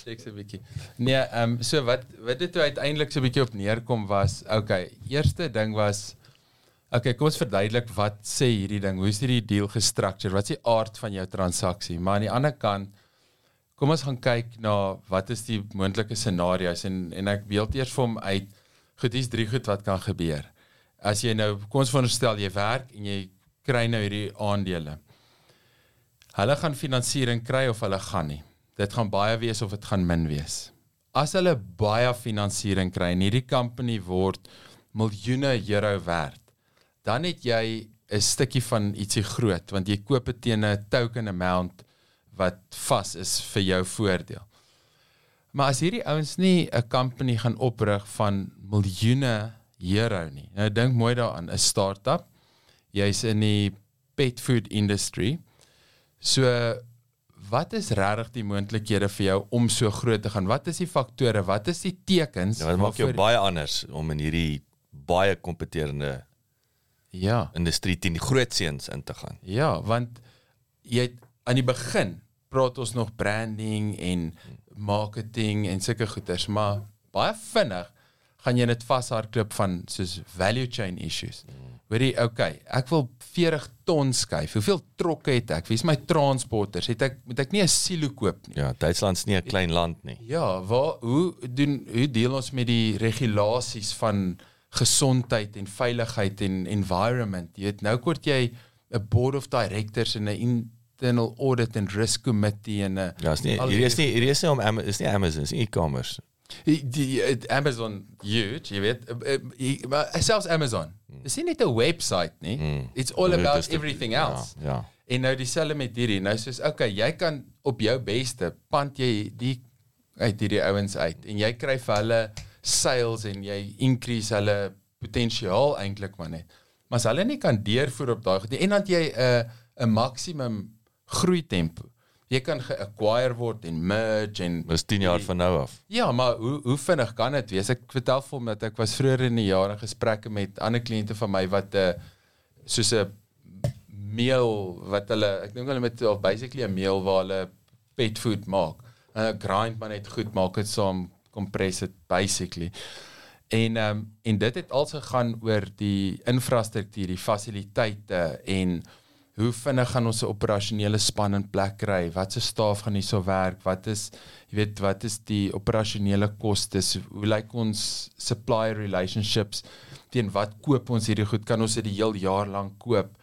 Ek sê bietjie. Nee, ehm um, so wat wat dit uiteindelik so bietjie op neerkom was, okay, eerste ding was Okay, kom ons verduidelik wat sê hierdie ding. Hoe is hierdie deal gestruktureer? Wat is die aard van jou transaksie? Maar aan die ander kant kom ons gaan kyk na wat is die moontlike scenario's en en ek beeld eers vir hom uit goed, hier's drie goed wat kan gebeur. As jy nou kom ons veronderstel jy werk en jy kry nou hierdie aandele. Hulle gaan finansiering kry of hulle gaan nie. Dit gaan baie wees of dit gaan min wees. As hulle baie finansiering kry en hierdie company word miljoene euro werd, dan het jy 'n stukkie van ietsie groot want jy koop dit teen 'n token amount wat vas is vir jou voordeel. Maar as hierdie ouens nie 'n company gaan oprig van miljoene euro nie. Nou dink mooi daaraan, 'n start-up. Jy's in die pet food industry. So wat is regtig die moontlikhede vir jou om so groot te gaan? Wat is die faktore? Wat is die tekens? Ja, dit maak jou baie anders om in hierdie baie kompeterende Ja. industrie teen die groot seuns in te gaan. Ja, want jy het, aan die begin praat ons nog branding en marketing en sulke goeders, maar baie vinnig gaan jy dit vashardloop van soos value chain issues. Hoorie, okay, ek wil 40 ton skuif. Hoeveel trokke het ek? Wie is my transporters? Het ek moet ek nie 'n silo koop nie? Ja, Duitsland's nie 'n klein land nie. Ja, waar hoe doen hoe deel ons met die regulasies van gesondheid en veiligheid en environment? Jy weet nou kort jy 'n board of directors en 'n internal audit and risk committee en 'n Ja, is nie hierdie is nie hierdie is nie om Ama- is nie Amazon, is e-commerce. die, die Amazon huge, jy weet, uh, jy- maar selfs Amazon. Dis nie net 'n website nie. Mm. It's all Dit about die- everything else. Ja, ja. En nou dieselfde met hierdie. Nou soos okay, jy kan op jou beste pand jy die uit hierdie ouens uit en jy kry vir hulle sales en jy increase hulle potensiaal eintlik maar net. Maar as hulle nie kan deurvoer op daai goed nie en dan jy 'n 'n maksimum groei tempo. Jy kan ge-acquire word en merge en Dis 10 jaar van nou af. Ja, maar hoe hoe vinnig kan dit wees? Ek vertel vir hom dat ek was vroeër in die jaar in gesprekke met ander kliënte van my wat 'n uh, soos 'n meel wat hulle ek dink hulle met of basically 'n meel waar hulle pet food maak. En grind maar net goed maak dit saam compress dit basically. En ehm um, en dit het also gaan oor die infrastruktuur, die fasiliteite en hoe vinnig gaan ons 'n operasionele span in plek kry? Wat se staf gaan hierso werk? Wat is jy weet wat is die operasionele kostes? Hoe lyk ons supplier relationships? Teen wat koop ons hierdie goed? Kan ons dit die heel jaar lank koop?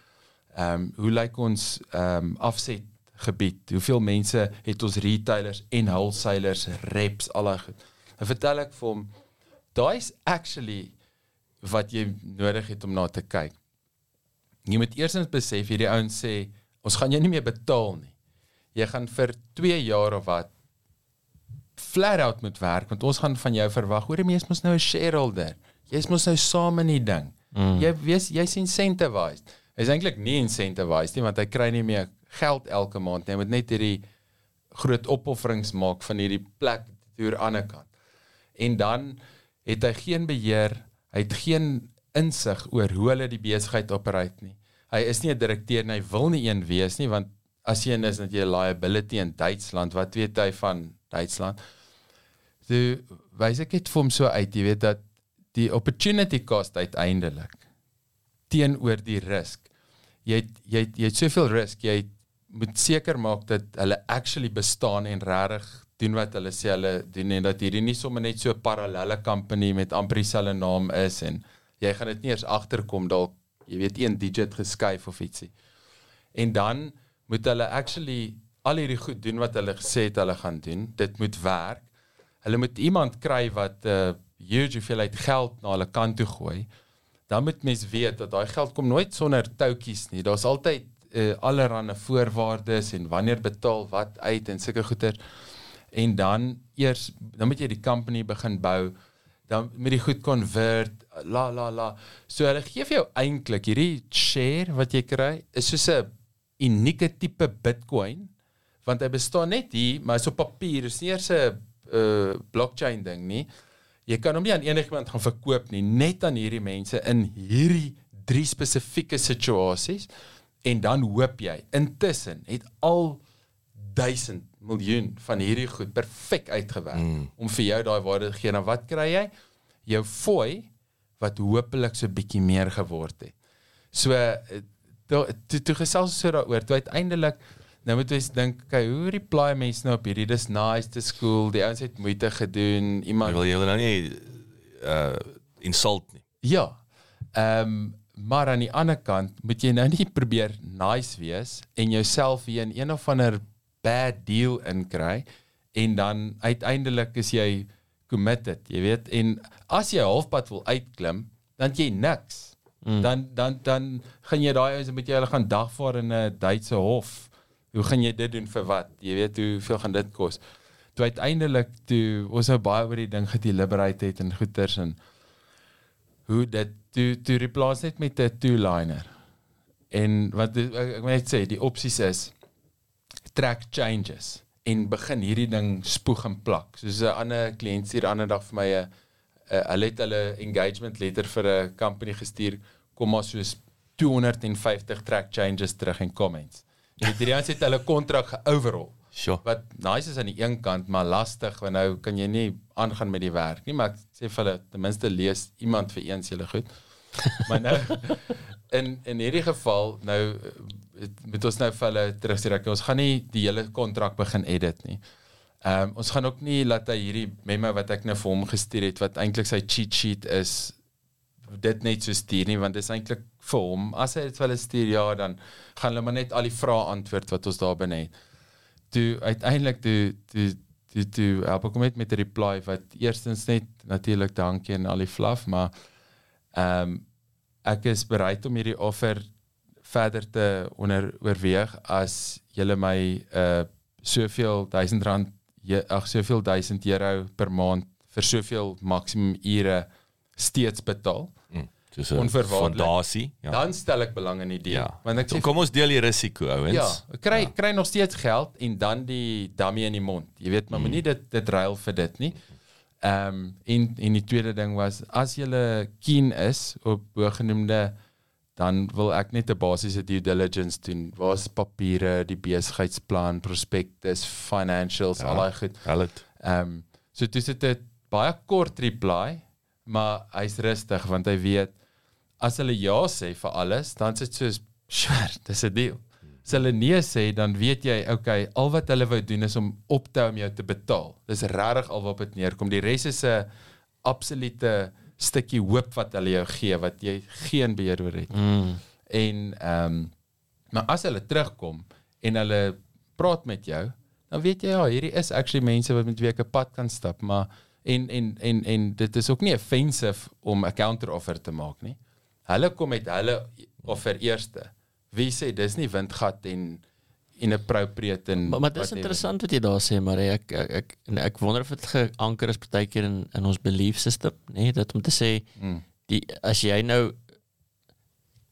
Ehm um, hoe lyk ons ehm um, afset gebied? Hoeveel mense het ons retailers en wholesalers, reps, al daai goed? Dan vertel ek vir hom daai's actually wat jy nodig het om na te kyk. Jy moet eersins besef hierdie ouens sê ons gaan jou nie meer betaal nie. Jy gaan vir 2 jaar of wat flat out moet werk want ons gaan van jou verwag. Hoor jy mos nou 'n shareholder. Jy's mos nou saam in die ding. Mm. Jy wees jy's incentivized. Hy's eintlik nie incentivized nie want hy kry nie meer geld elke maand nie. Hy moet net hierdie groot opofferings maak van hierdie plek deur aan die ander kant. En dan het hy geen beheer, hy het geen insig oor hoe hulle die besigheid operate nie. Hy is nie 'n direkteur nie, hy wil nie een wees nie want as jy is dat jy 'n liability in Duitsland, wat weet hy van Duitsland? So wys ek dit vir hom so uit, jy weet dat die opportunity cost uiteindelik teenoor die risk. Jy het, jy het, jy het soveel risk, jy moet seker maak dat hulle actually bestaan en regtig doen wat hulle sê hulle doen en dat hierdie nie sommer net so 'n parallelle company met amper dieselfde naam is en jy gaan dit nie eers agterkom dalk jy weet een digit geskuif of ietsie. En dan moet hulle actually al hierdie goed doen wat hulle gesê het hulle gaan doen. Dit moet werk. Hulle moet iemand kry wat 'n uh, huge hoeveelheid geld na hulle kant toe gooi. Dan moet mens weet dat daai geld kom nooit sonder toutjies nie. Daar's altyd uh, allerlei voorwaardes en wanneer betaal wat uit en sulke goeder. En dan eers dan moet jy die company begin bou. Dan moet die goed convert la la la. So hulle gee vir jou eintlik hierdie share wat jy kry is soos 'n unieke tipe Bitcoin want hy bestaan net hier, maar hy's op papier. Dis nie eers 'n uh, blockchain ding nie. Jy kan hom nie aan enigiemand gaan verkoop nie, net aan hierdie mense in hierdie drie spesifieke situasies en dan hoop jy intussen het al 1000 miljoen van hierdie goed perfek uitgewerk mm. om vir jou daai waarde te gee. Nou wat kry jy? Jou fooi wat hopelik so bietjie meer geword het. So toe toe, toe gesels so daaroor, toe uiteindelik nou moet jy dink, okay, hoe reply mense nou op hierdie dis nice te school, die ouens het moeite gedoen, iemand wil jy wil nou nie uh insult nie. Ja. Ehm um, maar aan die ander kant moet jy nou nie probeer nice wees en jouself hier in een of ander bad deal inkry en dan uiteindelik is jy committed, jy weet, en as jy halfpad wil uitklim, dan jy niks. Mm. Dan dan dan gaan jy daai ouens met jy hulle gaan dagvaar in 'n Duitse hof. Hoe gaan jy dit doen vir wat? Jy weet hoeveel gaan dit kos? Toe uiteindelik toe ons nou baie oor die ding gedeliberate het en goeters en hoe dit toe toe replace net met 'n two-liner. En wat ek, ek moet net sê, die opsies is track changes en begin hierdie ding spoeg en plak. Soos 'n ander kliënt stuur ander dag vir my 'n hulle het hulle engagement letter vir 'n company gestuur kom maar soos 250 track changes terug en comments. Die drie ons het hulle kontrak ge-overhaul. Sure. Wat nice is aan die een kant, maar lastig want nou kan jy nie aangaan met die werk nie, maar ek sê vir hulle ten minste lees iemand vir eens julle goed. maar nou in in hierdie geval nou moet ons nou vir hulle terugstuur ek ons gaan nie die hele kontrak begin edit nie. Ehm um, ons gaan ook nie laat hy hierdie memo wat ek nou vir hom gestuur het wat eintlik sy cheat sheet is dit net so stuur nie want dit is eintlik vir hom as hy dit hulle stuur ja dan gaan hulle maar net al die vrae antwoord wat ons daar binne het. Toe uiteindelik toe toe toe toe help ek hom net met 'n reply wat eerstens net natuurlik dankie en al die fluff maar ehm um, ek is bereid om hierdie offer verder te onder oorweeg as julle my uh soveel duisend rand ag soveel duisend euro per maand vir soveel maksimum ure steeds betaal. Mm. Dis 'n fondasie. Ja. Dan stel ek belang in die deal. ja. Want ek So sê kom ons deel die risiko ouens. ja, kry ja. kry nog steeds geld en dan die dummy in die mond. Jy weet, maar mm. moenie dit dit ruil vir dit nie. Ehm um, en en die tweede ding was as jy keen is op bogenoemde dan wil ek net 'n basiese due diligence doen. Waar's papiere, die besigheidsplan, prospektus, financials, ja. al daai goed. Ehm um, so dis dit 'n baie kort reply, maar hy's rustig want hy weet as hulle ja sê vir alles, dan is dit soos sure, dis 'n deal. As hulle nee sê, dan weet jy, okay, al wat hulle wou doen is om op te hou om jou te betaal. Dis regtig al wat dit neerkom. Die res is 'n absolute stukkie hoop wat hulle jou gee wat jy geen beheer oor het. Mm. En ehm um, maar as hulle terugkom en hulle praat met jou, dan weet jy ja, hierdie is actually mense wat met wie ek 'n pad kan stap, maar en en en en dit is ook nie offensive om 'n counter offer te maak nie. Hulle kom met hulle offer eerste. Wie sê dis nie windgat en inappropriate en Maar, maar dit is whatever. interessant wat jy daar sê, maar ek ek ek, en ek wonder of dit geanker is partykeer in in ons belief system, nê, nee, dat om te sê Mm. die as jy nou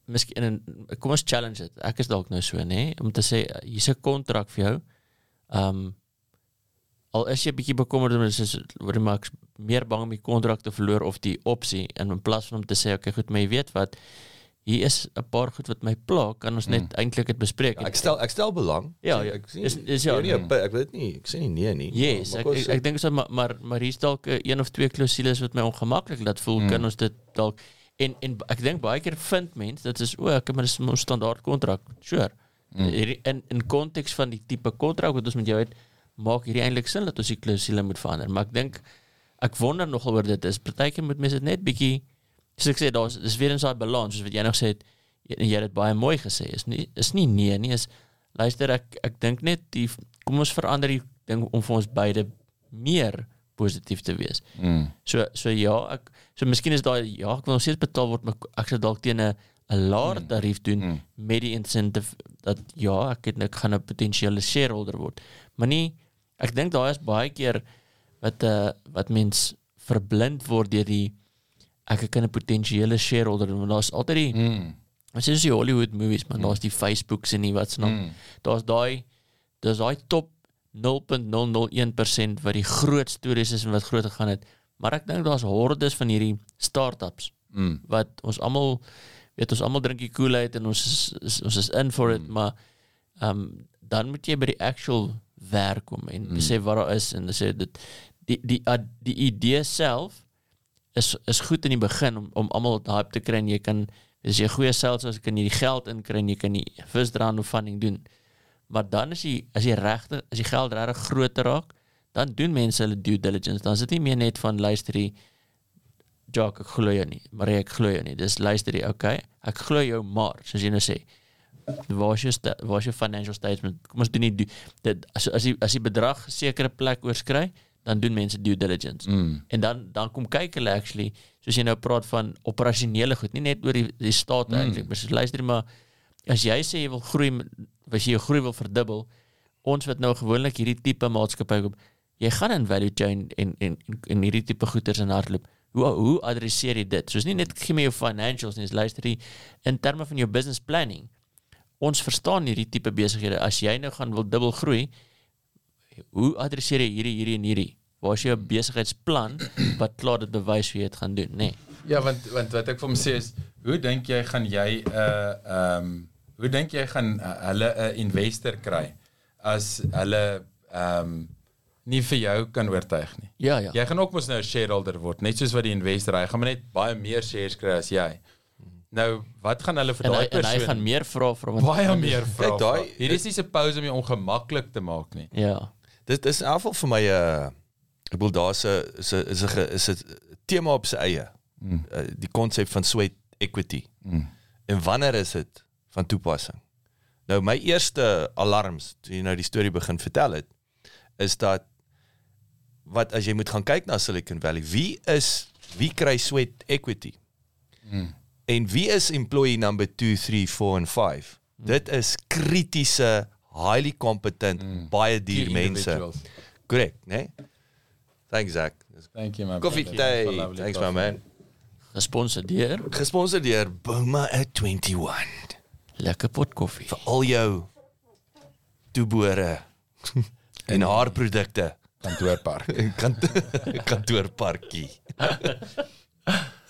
miskien in kom ons challenge dit. Ek is dalk nou so, nê, nee, om te sê hier's 'n kontrak vir jou. Um al is jy bietjie bekommerd oor dis oor die maks meer bang om die kontrak te verloor of die opsie en in plaas van om te sê okay goed, maar jy weet wat hier is 'n paar goed wat my pla, kan ons net mm. eintlik dit bespreek. Ja, ek stel ek stel belang. Ja, ja, ek sien is- is ja, nie, nee. op- ek weet nie, ek sê nie nee nie. Yes, Maar ek kom ek, ons- ek dink so maar maar maar hier's dalk 'n een of twee klousules wat my ongemaklik laat voel. Mm. Kan ons dit dalk en en ek dink baie keer vind mense dit is o, ek maar dis 'n standaard kontrak. Sure. Mm. In in konteks van die tipe kontrak wat ons met jou het, maak hierdie eintlik sin dat ons die klousule moet verander. Maar ek dink ek wonder nogal oor dit is partykeer moet mense dit net bietjie soos ek sê daar's dis weer in daai balans soos wat jy nog sê het en jy het dit baie mooi gesê is nie is nie nee nie is luister ek ek dink net die kom ons verander die ding om vir ons beide meer positief te wees. Mm. So so ja, ek so miskien is daai ja, ek wil nog steeds betaal word, maar ek sou dalk teen 'n 'n laer tarief doen Mm. met die incentive dat ja, ek het ek gaan 'n potensiële shareholder word. Maar nie ek dink daar is baie keer wat uh wat mens verblind word deur die ek kan 'n potensiële shareholder want daar's altyd die Mm. Ons sê soos die Hollywood movies, maar daar's die Facebooks en nie wat se naam. Mm. Daar's daai daar's daai top 0.001% wat die groot stories is en wat groot gegaan het. Maar ek dink daar's hordes van hierdie startups Mm. wat ons almal weet ons almal drink die Kool-Aid en ons is, is ons is in for it, Mm. maar ehm um, dan moet jy by die actual werk kom en Mm. sê wat daar is en sê dit die die die, die idee self is is goed in die begin om om almal hype te kry en jy kan as jy goeie sales as kan jy die geld inkry en jy kan die first round of funding doen. Maar dan is jy as jy regte as die geld regtig groter raak, dan doen mense hulle due diligence. Dan is dit nie meer net van luister hier Jock, ek glo jou nie. Maar ek glo jou nie. Dis luister hier, okay? Ek glo jou maar, soos jy nou sê. Waar is jou waar is jou financial statement? Kom ons doen due- dit as as die as die bedrag sekere plek oorskry, dan doen mense due diligence. Mm. En dan dan kom kyk hulle actually soos jy nou praat van operasionele goed, nie net oor die die staat Mm. eintlik, maar soos luister maar as jy sê jy wil groei, as jy jou groei wil verdubbel, ons wat nou gewoonlik hierdie tipe maatskappy koop, jy gaan in value chain en en en, en hierdie tipe goederes in hardloop. Hoe hoe adresseer jy dit? Soos nie net gee my jou financials nie, luister hier in terme van jou business planning. Ons verstaan hierdie tipe besighede. As jy nou gaan wil dubbel groei, hoe adresseer jy hierdie hierdie en hierdie? Waar is jou besigheidsplan wat klaar dit bewys hoe jy dit gaan doen, nê? Nee. Ja, want want wat ek vir hom sê is, hoe dink jy gaan jy 'n uh, ehm um, hoe dink jy gaan uh, hulle 'n investor kry as hulle ehm um, nie vir jou kan oortuig nie. Ja, ja. Jy gaan ook mos nou 'n shareholder word, net soos wat die investor, hy gaan maar net baie meer shares kry as jy. Nou, wat gaan hulle vir daai en hy persoon gaan meer vra vir hom. baie meer vra. Daai- Hier is nie suppose om jou ongemaklik te maak nie. Ja. Dit is in elk geval vir my 'n uh, ek bedoel daar's 'n is 'n is 'n is 'n tema op sy eie. Mm. Uh, die konsep van sweat equity. Mm. En wanneer is dit van toepassing? Nou my eerste alarms toe jy nou die storie begin vertel het is dat wat as jy moet gaan kyk na Silicon Valley, wie is wie kry sweat equity? Mm. En wie is employee number 2, 3, 4 en 5? Dit is kritiese, highly competent, Mm. baie duur Key mense. Correct, né? Thanks Zach. Thank you my Coffee brother. lovely Thanks my coffee. man. Gesponsor deur Gesponsor deur Boma at 21. lekker pot koffie. Vir al jou toebore en haarprodukte. Kantoorpark. Kant kantoorparkie.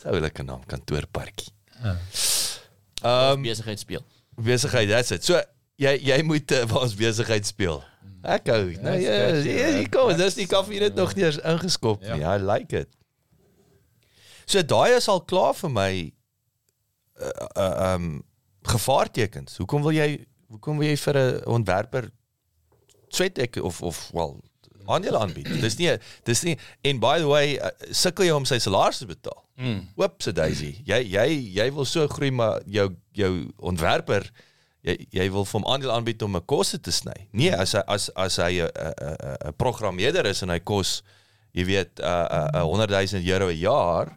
Sou lekker naam kantoorparkie. Ehm Besigheid speel. besigheid, that's it. So jy jy moet uh, waar ons besigheid speel. Ek hou. Nou ja, catchy, ja, hier kom, dis die koffie net nog nie eens ingeskop Ja. nie. I like it. So daai is al klaar vir my uh uh um gevaartekens. Hoekom wil jy hoekom wil jy vir 'n ontwerper sweat ek of of wel aandele aanbied? Dis nie dis nie en by the way uh, sukkel jy om sy salaris te betaal. Mm. Oop se daisy. Jy jy jy wil so groei maar jou jou ontwerper jy jy wil vir hom aandeel aanbied om 'n koste te sny. Nee, as hy as as hy 'n 'n 'n programmeerder is en hy kos jy weet 'n 'n 'n 100 000 euro 'n jaar,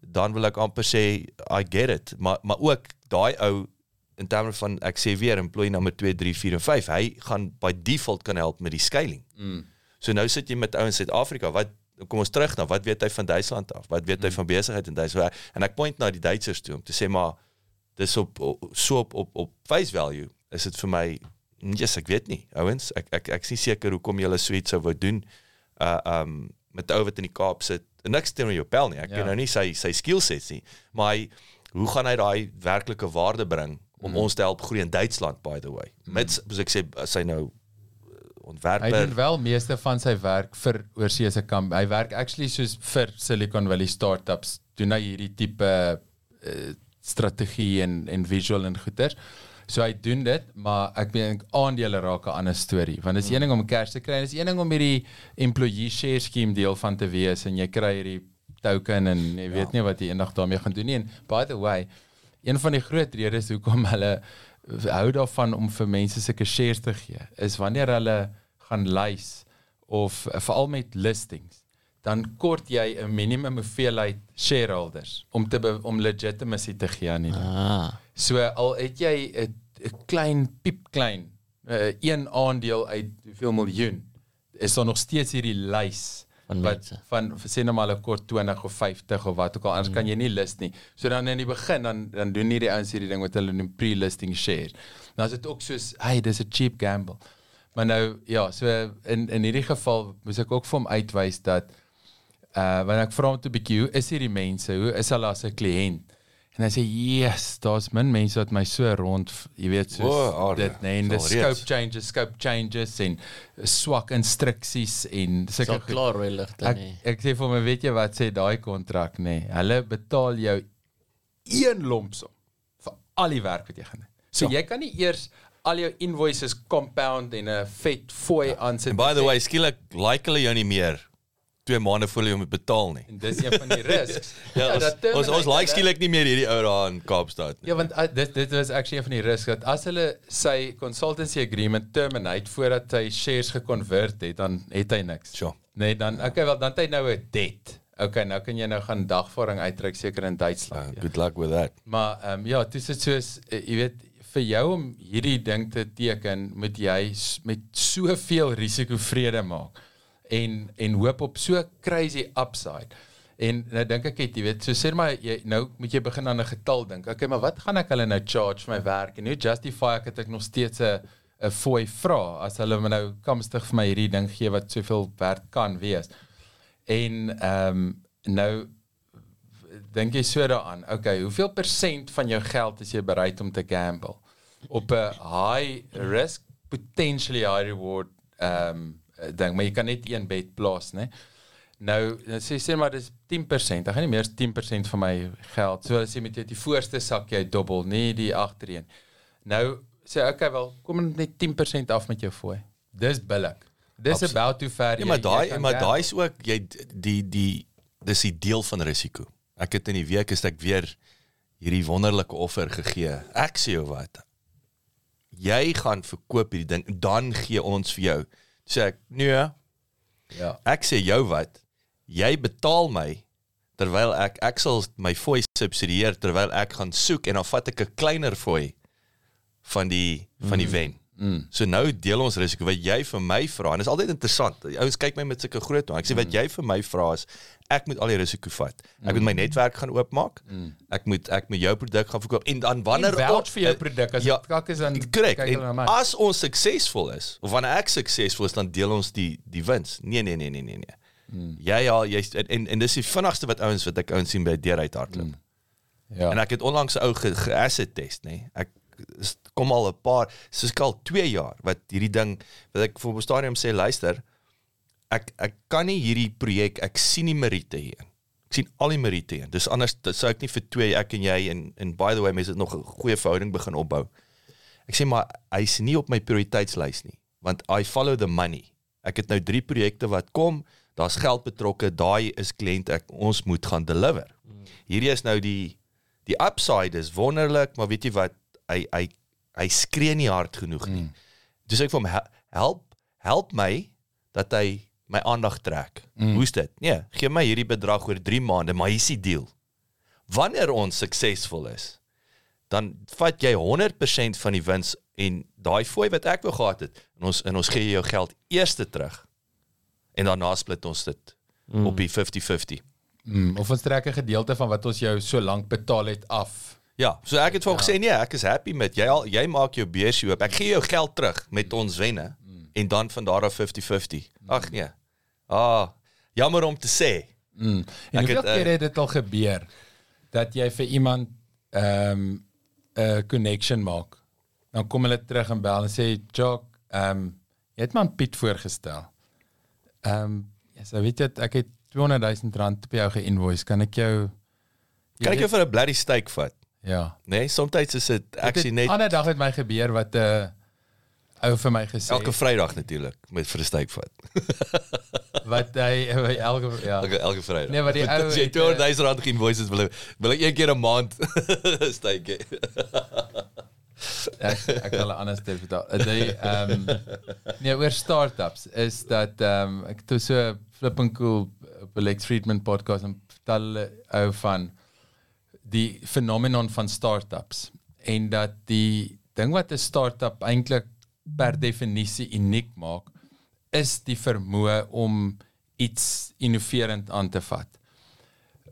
dan wil ek amper sê I get it. Maar maar ook daai ou in terme van ek sê weer employee nommer 2 3 4 en 5, hy gaan by default kan help met die scaling. Mm. So nou sit jy met ou in Suid-Afrika. Wat kom ons terug na wat weet hy van Duitsland af? Wat weet hy van besigheid in Duitsland? En ek point na die Duitsers toe om te sê maar dis op op- so op op op face value is dit vir my yes, ek weet nie. Ouens, ek ek ek is nie seker hoekom julle so iets sou wou doen. Uh um met ou wat in die Kaap sit. En niks teen jou pel nie. Ek Ja. ken nou nie sy sy skill sets nie, maar hy hoe gaan hy daai werklike waarde bring om Mm. ons te help groei in Duitsland by the way. Mits soos ek sê as hy nou uh, ontwerper Hy doen wel meeste van sy werk vir oorseese kamp. Hy werk actually soos vir Silicon Valley startups. Doen hy hierdie tipe uh, strategie en en visual en goeters. So hy doen dit, maar ek dink aandele raak 'n ander storie. Want dit is een ding om cash te kry, en dit is een ding om hierdie employee share scheme deel van te wees en jy kry hierdie token en jy weet nie wat jy eendag daarmee gaan doen nie. En by the way, een van die groot redes hoekom hulle hou daarvan om vir mense sulke shares te gee is wanneer hulle gaan lys of uh, veral met listings dan kort jy 'n minimum hoeveelheid shareholders om te be, om legitimacy te gee aan die ding. Ah. So al het jy 'n klein piep klein uh, een aandeel uit hoeveel miljoen is daar nog steeds hierdie lys Van wat mense. van sê nou maar 'n kort 20 of 50 of wat ook al anders mm. kan jy nie list nie. So dan in die begin dan dan doen hierdie ouens hierdie ding wat hulle noem pre-listing shares. Nou is dit ook soos hey dis 'n cheap gamble. Maar nou ja, so in in hierdie geval moes ek ook vir hom uitwys dat uh wanneer ek vra hom toe 'n bietjie hoe is hierdie mense? Hoe is hulle as 'n kliënt? En hy sê yes, daar's min mense wat my so rond, jy weet soos O, aarde. dit nee, en die Alreeds. scope changes, scope changes en swak instruksies en sulke goed. klaar rooi ligte Ek nie. ek sê vir my, weet jy wat sê daai kontrak nê? Nee, hulle betaal jou een lompsom vir al die werk wat jy gaan doen. So Ja. jy kan nie eers al jou invoices compound en 'n vet fooi aansit. And by the way, skielik like hulle jou nie meer 2 maande voor jy moet betaal nie. en dis een van die risks. Ja, ons dat ons, ons terminate like skielik nie meer hierdie ou daar in Kaapstad nie. Ja, want uh, dit dit was actually een van die risks dat as hulle sy consultancy agreement terminate voordat hy shares geconvert het, dan het hy niks. Sure. Nee, dan okay, wel dan het hy nou 'n debt. Okay, nou kan jy nou gaan dagvaarding uittrek seker in Duitsland. Uh, ja. good luck with that. Maar ehm um, ja, dis dit soos uh, jy weet vir jou om hierdie ding te teken, moet jy met soveel risiko vrede maak en en hoop op so crazy upside. En nou dink ek het jy weet, so sê maar jy nou moet jy begin aan 'n getal dink. Okay, maar wat gaan ek hulle nou charge vir my werk en hoe justify ek dat ek nog steeds 'n 'n fooi vra as hulle my nou komstig vir my hierdie ding gee wat soveel werd kan wees. En ehm um, nou dink jy so daaraan. Okay, hoeveel persent van jou geld is jy bereid om te gamble op 'n high risk potentially high reward ehm um, ding, maar jy kan net een bet plaas, né? Nou, dan sê sê maar dis 10%. Ek gaan nie meer as 10% van my geld. So as jy met jy die voorste sak jy dobbel, nie die agtereen. Nou sê okay wel, kom net 10% af met jou fooi. Dis billik. Dis Absoluut. about hoe ver Ja, maar daai maar daai is ook jy die die dis die deel van risiko. Ek het in die week is ek weer hierdie wonderlike offer gegee. Ek sê jou wat. Jy gaan verkoop hierdie ding, dan gee ons vir jou. Sê ek, nee, ja. ek sê jou wat. Jy betaal my terwyl ek ek sal my fooi subsidieer terwyl ek gaan soek en dan vat ek 'n kleiner fooi van die van die wen. Mm. So nou deel ons risiko wat jy vir my vra en dit is altyd interessant. Die ouens kyk my met sulke groot oë. Ek sê wat jy vir my vra is ek moet al die risiko vat. Ek moet my netwerk gaan oopmaak. Ek moet ek moet jou produk gaan verkoop en dan wanneer vouch vir jou produk as ja, kak is dan Korrek. kyk hulle na my. as ons suksesvol is of wanneer ek suksesvol is dan deel ons die die wins. Nee nee nee nee nee nee. Hmm. Jy al jy en en dis die vinnigste wat ouens wat ek ouens sien by deur uit hardloop. Hmm. Ja. En ek het onlangs 'n ou ge, ge test, nê. Ek is- kom al 'n paar, soos ek al 2 jaar wat hierdie ding wat ek vir 'n stadium sê, luister, ek ek kan nie hierdie projek, ek sien nie meriete hierin. Ek sien al die meriete in. Dis anders dit sou ek nie vir twee ek en jy en en by the way mense het nog 'n goeie verhouding begin opbou. Ek sê maar hy's nie op my prioriteitslys nie, want I follow the money. Ek het nou 3 projekte wat kom, daar's geld betrokke, daai is kliënt ek ons moet gaan deliver. Hierdie is nou die die upside is wonderlik, maar weet jy wat, hy hy hy skree nie hard genoeg nie. Mm. Dis ek vir hom "Hel- help help my dat hy my aandag trek. Mm. Hoe's dit? Nee, gee my hierdie bedrag oor 3 maande, maar hier's die deal. Wanneer ons suksesvol is, dan vat jy 100% van die wins en daai fooi wat ek wou gehad het, en ons en ons gee jou geld eers terug. En daarna split ons dit mm. op die 50-50. Mm, of ons trek 'n gedeelte van wat ons jou so lank betaal het af. Ja, so ek het vir hom gesê nee, ek is happy met jy al jy maak jou beursie oop. Ek gee jou geld terug met ons wenne mm. en dan van daar af 50-50. Ag nee. Ah, jammer om te sê. Mm. En Ek het, eh, keer het dit al gebeur dat jy vir iemand ehm 'n connection maak. Dan kom hulle terug en bel en sê, "Jock, ehm um, jy het my aan Piet voorgestel." Ehm um, ja, so weet jy ek het 200 000 rand op jou ge-invoice. Kan ek jou Kan ek jou vir 'n bloody steak vat? Ja. Nee, soms is dit Dit actually het net ander dag het my gebeur wat 'n uh, ou vir my gesê elke Vrydag natuurlik met vir 'n steak vat. wat hy elke ja. Elke elke Vrydag. Nee, maar die ou jy het, 200 000 rand geen voices wil wil ek een keer 'n maand steak hê. ek ek gaan 'n ander storie vertel. Die ehm nee oor startups is dat ehm um, ek het so flipping cool op 'n Lex Friedman podcast en vertel ou van die fenomenon van startups en dat die ding wat 'n startup eintlik per definisie uniek maak is die vermoë om iets innoverend aan te vat.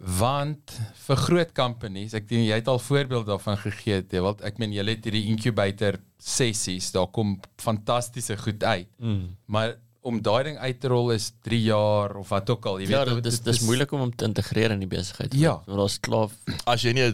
Want vir groot companies, ek dink jy het al voorbeeld daarvan gegee, want ek meen jy het hierdie incubator sessies, daar kom fantastiese goed uit. Mm. Maar om daai ding uit te rol is 3 jaar of wat ook al, jy Ja, weet dit is dis moeilik om hom te integreer in die besigheid. Ja. Want daar's klaar As jy nie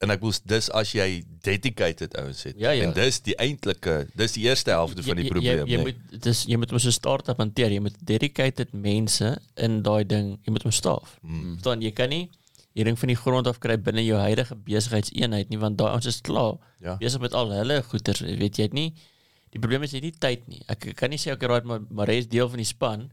en ek bedoel dis as jy dedicated ouens het. Ja, ja. En dis die eintlike, dis die eerste helfte van die Jy- probleem, Jy, jy nee. moet dis jy moet mos 'n start-up hanteer. Jy moet dedicated mense in daai ding, jy moet hom staaf. Mm. Verstaan, jy kan nie hierding van die grond af kry binne jou huidige besigheidseenheid nie want daai ons is klaar Ja. besig met al hulle goeder, weet jy het nie die probleem is het nie tyd nie. Ek, ek kan nie sê okay, right, maar maar hy is deel van die span,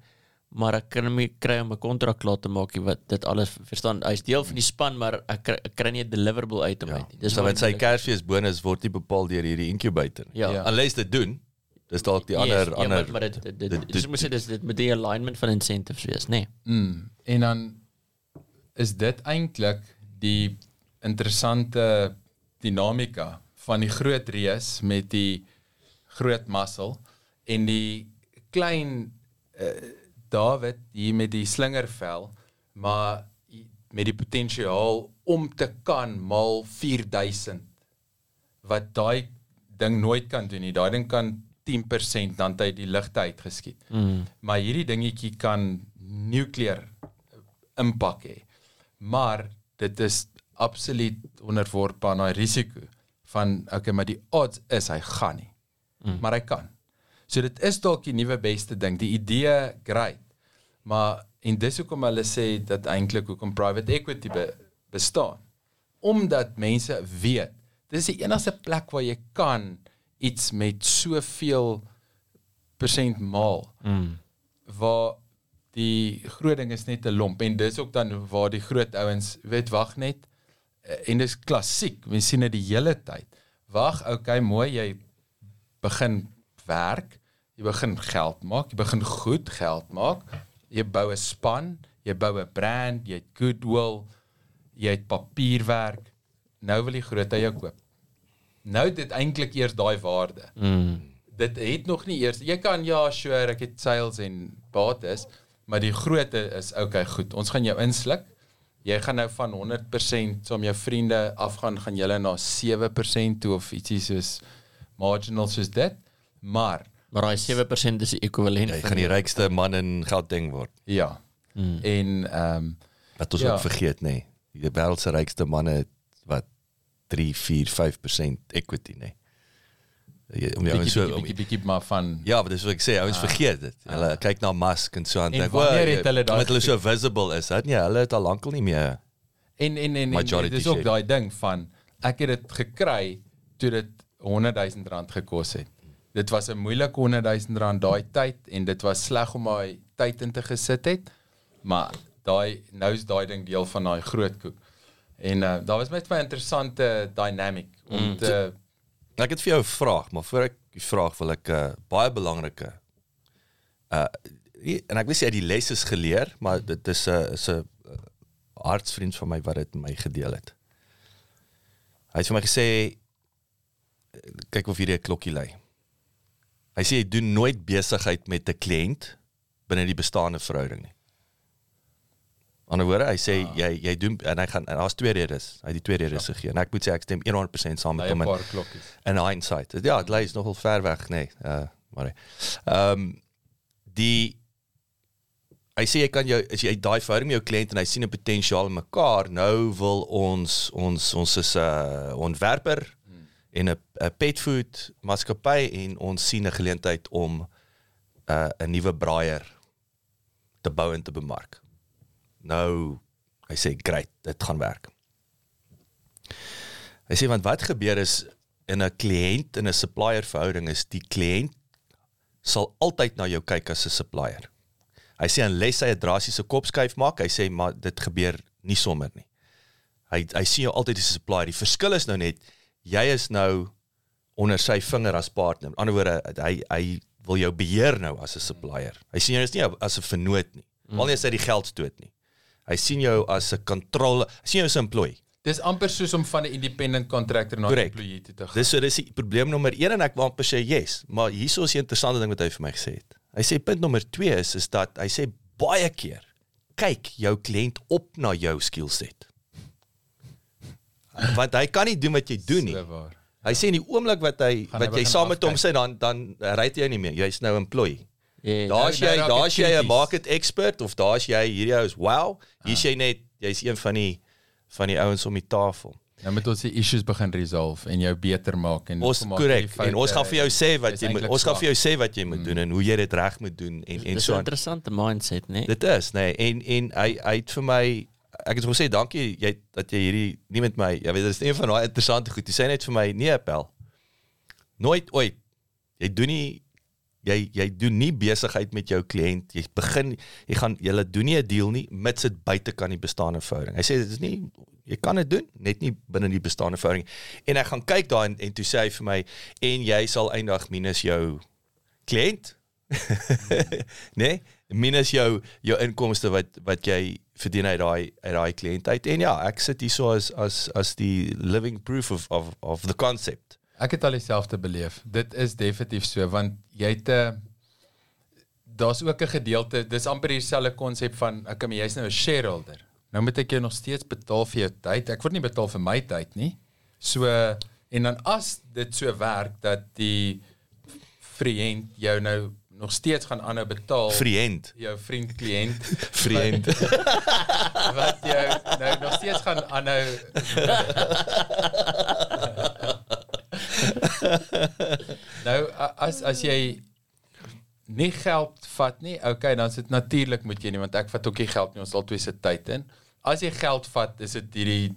maar ek kan hom nie kry om 'n kontrak klaar te maak wat dit alles verstaan. Hy's deel van die span, maar ek kry, ek kry nie 'n deliverable uit hom Ja. uit nie. Dis waar want die sy Kersfees bonus word nie bepaal deur hierdie incubator. nie. Ja. Ja. Unless dit doen. Dis dalk die Yes, ander ja, ander maar, maar dit dit dit, dit- dit, dit moet sê dis dit met die alignment van incentives wees, nê. Nee. Mm. En dan is dit eintlik die interessante dinamika van die groot reus met die groot muscle en die klein uh, David hier met die slingervel maar met die potensiaal om te kan maal 4000 wat daai ding nooit kan doen nie. Daai ding kan 10% dan uit die ligte uitgeskiet. Mm. Maar hierdie dingetjie kan nukleer impak hê. Maar dit is absoluut onderworpe aan daai risiko van okay, maar die odds is hy gaan nie. Mm. Maar hy kan. So dit is dalk die nuwe beste ding. Die idee great. Maar en dis hoekom hulle sê dat eintlik hoekom private equity be, bestaan. Omdat mense weet, dis die enigste plek waar jy kan iets met soveel persent maal Mm. waar die groot ding is net 'n lomp en dis ook dan waar die groot ouens weet wag net en dis klassiek mense sien dit die hele tyd wag okay mooi jy begin werk jy begin geld maak jy begin goed geld maak jy bou 'n span jy bou 'n brand jy het goodwill jy het papierwerk. Nou wil die groot ou jou koop. Nou dit eintlik eers daai waarde. Mm. dit het nog nie eers jy kan ja sure ek het sales en bates maar die grootte is okay goed ons gaan jou insluk. Jy gaan nou van 100% so om jou vriende afgaan gaan julle na 7% toe of ietsie soos marginal soos dit maar Maar daai 7% is die ekwivalent jy van gaan die rykste man in Gauteng word. ja Mm. en ehm um, Wat ons Ja. ook vergeet, nê. Nee. Die wêreld se rykste manne het wat 3, 4, 5% equity, nê. Nee. Om jou bietjie so om, bietjie bietjie maar van Ja, maar dis wat ek sê, ouens vergeet dit. Hulle kyk na Musk en so aan En dink, wanneer "Wel, het hulle daai omdat hulle so visible is, dat nie, hulle het al lankal nie meer. En en en, en dis ook daai ding van ek het dit gekry toe dit 100 000 rand gekos het. Dit was 'n moeilike 100 000 rand daai tyd en dit was sleg om daai tyd in te gesit het. Maar daai nou is daai ding deel van daai groot koek. En uh, daar was net 'n interessante dynamic om Mm. te Ek het vir jou 'n vraag, maar voor ek die vraag wil ek 'n uh, baie belangrike uh en ek wens jy het die les is geleer, maar dit is 'n is 'n uh, hartsvriend van my wat dit my gedeel het. Hy het vir my gesê kyk of hierdie 'n klokkie lui. Hy sê jy doen nooit besigheid met 'n kliënt binne die bestaande verhouding nie. Aan die woorde, hy sê ah. jy jy doen en hy gaan en daar's twee redes. Hy het die twee redes gegee en ek moet sê ek stem 100% saam met 'n hom. en- paar klokkies. in hindsight. Ja, dit lê is nogal ver weg, nee. Uh maar ehm um, die hy sê jy kan jou as jy daai verhouding met jou kliënt en hy sien 'n potensiaal in mekaar, nou wil ons ons ons is 'n uh, ontwerper. En 'n 'n pet food maatskappy en ons sien 'n geleentheid om 'n uh, 'n nuwe braaier te bou en te bemark. Nou hy sê great, dit gaan werk. Hy sê want wat gebeur is in 'n kliënt en 'n supplier verhouding is die kliënt sal altyd na jou kyk as 'n supplier. Hy sê unless hy 'n drastiese kopskuif maak, hy sê maar dit gebeur nie sommer nie. Hy hy sien jou altyd as 'n supplier. Die verskil is nou net jy is nou onder sy vinger as partner. Aan die ander woorde hy hy wil jou beheer nou as 'n supplier. Hy sien jou is nie as 'n vernoot nie. Al nie as hy die geld stoot nie. Hy sien jou as 'n kontrole, hy sien jou as 'n employee. Dis amper soos om van 'n independent contractor na 'n employee toe te gaan. Dis so dis die probleem nommer 1 en ek wou amper sê yes, maar hierso is 'n interessante ding wat hy vir my gesê het. Hy sê punt nommer 2 is is dat hy sê baie keer kyk jou kliënt op na jou skillset. Want hy kan nie doen wat jy doen nie. Hy sê in die oomblik wat hy Gaan wat jy saam met hom sit dan dan ry jy nie meer. Jy's nou employee. Ja, Daar's nou jy, raak daar's jy 'n market expert of daar's jy hierdie ou is wow, hier's jy net jy's een van die van die ouens om die tafel. Nou moet ons die issues begin resolve en jou beter maak en Ons korrek en ons gaan vir jou sê wat jy moet ons gaan vir jou sê wat jy moet doen en hoe jy dit reg moet doen en en Dis so 'n aan. interessante mindset, né? Dit is nê nee, en en hy hy het vir my ek het gesê dankie jy dat jy hierdie nie met my jy weet dit is een van daai interessante goed. Hy sê net vir my nee appel. Nooit ooit. Jy doen nie jy jy doen nie besigheid met jou kliënt. Jy begin jy gaan jy doen nie 'n deal nie mits dit buite kan die bestaande verhouding. Hy sê dit is nie jy kan dit doen net nie binne die bestaande verhouding. En ek gaan kyk daar en, en toe sê hy vir my en jy sal eendag minus jou kliënt nee, minus jou jou inkomste wat wat jy verdien uit daai uit daai kliënt uit. En ja, ek sit hier so as as as die living proof of of of the concept. Ek het al dieselfde beleef. Dit is definitief so want jy het 'n daar's ook 'n gedeelte, dis amper dieselfde konsep van ek okay, jy's nou 'n shareholder. Nou moet ek jou nog steeds betaal vir jou tyd. Ek word nie betaal vir my tyd nie. So en dan as dit so werk dat die vriend jou nou nog steeds gaan aanhou betaal Vriend, jou vriend kliënt vriend. wat jou nou nog steeds gaan aanhou Nou as as jy nie geld vat nie, okay, dan is dit natuurlik moet jy nie want ek vat ook nie geld nie, ons albei se tyd in. As jy geld vat, is dit hierdie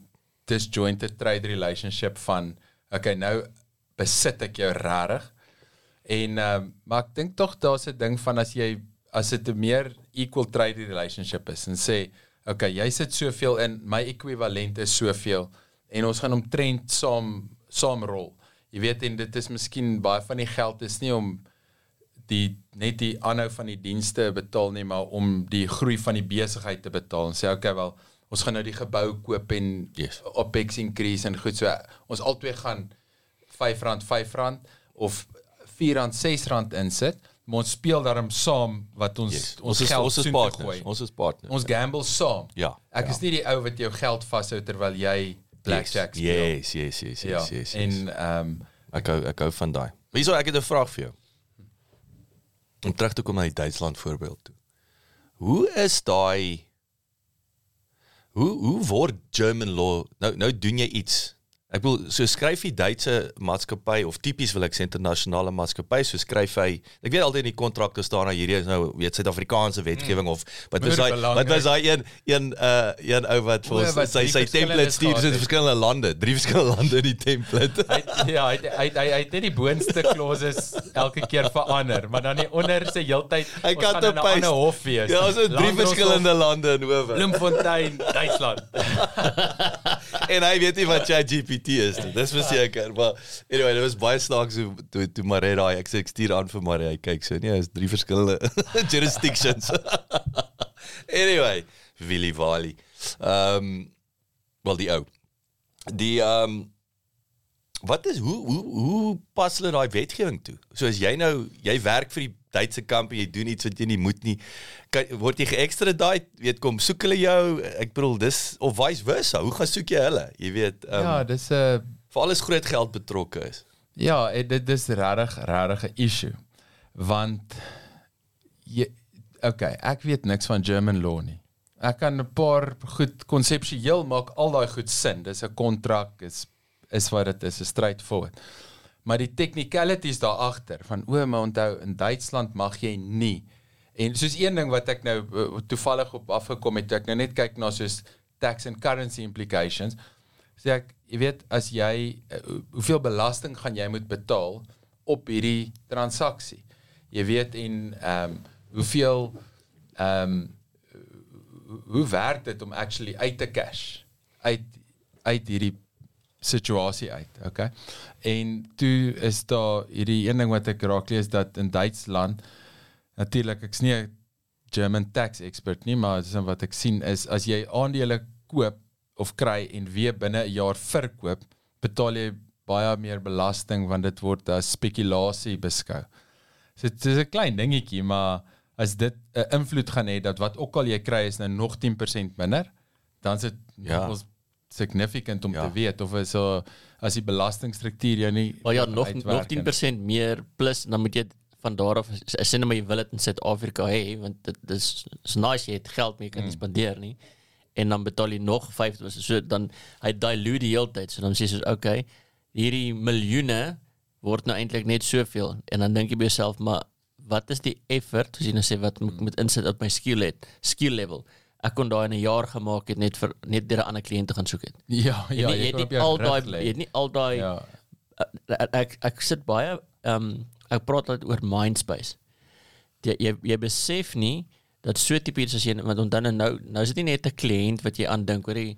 disjointed trade relationship van okay, nou besit ek jou regtig. En ehm um, maar ek dink tog daar's 'n ding van as jy as dit 'n meer equal trade relationship is en sê okay, jy sit soveel in, my ekwivalent is soveel en ons gaan omtrent saam saamrol. Jy weet en dit is miskien baie van die geld is nie om die net die aanhou van die dienste betaal nie, maar om die groei van die besigheid te betaal en sê okay wel, ons gaan nou die gebou koop en Yes. OPEX increase en goed so. Ons albei gaan R5 R5 of R4 R6 insit, maar ons speel daarom saam wat ons Yes. ons, Ons is geld ons is partners. Ons is partners. Ons gamble saam. Ja, Ek ja. is nie die ou wat jou geld vashou terwyl jy blackjack speel. Yes, yes, yes, Ja. yes, yes. yes. En ehm um, Ek hou ek hou van daai. Maar hierso ek het 'n vraag vir jou. Om terug te kom na die Duitsland voorbeeld toe. Hoe is daai Hoe hoe word German law nou nou doen jy iets Ek wil so skryf die Duitse maatskappy of tipies wil ek sê internasionale maatskappy so skryf hy ek weet altyd in die kontrakte staan daar hierdie is nou weet Suid-Afrikaanse wetgewing of wat was belangrik. wat was daai een een uh een ou wat vir ons sy sy template stuur in verskillende lande drie verskillende lande in die template hy ja, hy hy hy hy het net die boonste clauses elke keer verander, maar dan die onder se heeltyd Hy kan in 'n ander hof wees. Ja, het drie verskillende lande in Howe. Bloemfontein, Duitsland. En hy weet nie wat ChatGPT is nie. Dis verseker, maar anyway, dit was baie snaaks hoe toe toe Marie daai ek sê ek stuur aan vir Marie. Hy kyk so, nee, is drie verskillende jurisdictions. anyway, Willie Wally. Ehm um, wel die ou. Die ehm um, wat is hoe hoe hoe pas hulle daai wetgewing toe? So as jy nou jy werk vir die Duitse kamp en jy doen iets wat jy nie moet nie, kan, word jy geëxtradite, weet kom soek hulle jou, ek bedoel dis of vice versa. Hoe gaan soek jy hulle? Jy weet, ehm Ja, um, dis 'n vir alles groot geld betrokke is. Ja, dit dis regtig regtig 'n issue. Want jy okay, ek weet niks van German law nie. Ek kan 'n paar goed konseptueel maak al daai goed sin. Dis 'n kontrak, is is wat dit is, is straightforward. Maar die technicalities daar agter van o, maar onthou in Duitsland mag jy nie. En soos een ding wat ek nou uh, toevallig op afgekom het, ek nou net kyk na soos tax and currency implications, sê ek, jy weet as jy hoe- hoeveel belasting gaan jy moet betaal op hierdie transaksie. Jy weet en ehm um, hoeveel ehm um, hoe werk dit om actually uit te cash uit uit hierdie situasie uit, okay? En toe is daar hierdie een ding wat ek raak lees dat in Duitsland natuurlik ek's nie 'n German tax expert nie, maar dis wat ek sien is as jy aandele koop of kry en weer binne 'n jaar verkoop, betaal jy baie meer belasting want dit word as spekulasie beskou. So dit is 'n klein dingetjie, maar as dit 'n invloed gaan hê dat wat ook al jy kry is nou nog 10% minder, dan is dit Ja. nogals significant om Ja. te weet of is so as die belastingstruktuur jou nie Maar ja, nog nog en- 10% meer plus dan moet jy van daar af as sien maar jy wil dit in Suid-Afrika hê want dit dis is nice jy het geld jy kan nie spandeer nie. En dan betaal jy nog 5 so dan hy dilute die hele tyd. So dan sê jy soos okay, hierdie miljoene word nou eintlik net soveel en dan dink jy by jouself maar wat is die effort as jy nou sê wat moet moet insit op my skill het, skill level. Ek kon daai in 'n jaar gemaak het net vir net deur 'n ander kliënt te gaan soek het. Ja, ja, ja, jy, het nie al daai jy het nie al daai Ja. ek ek, ek sit baie ehm um, ek praat altyd oor mindspace. Jy jy, jy besef nie dat so tipe iets as jy want onthou nou nou nou is dit nie net 'n kliënt wat jy aandink oor die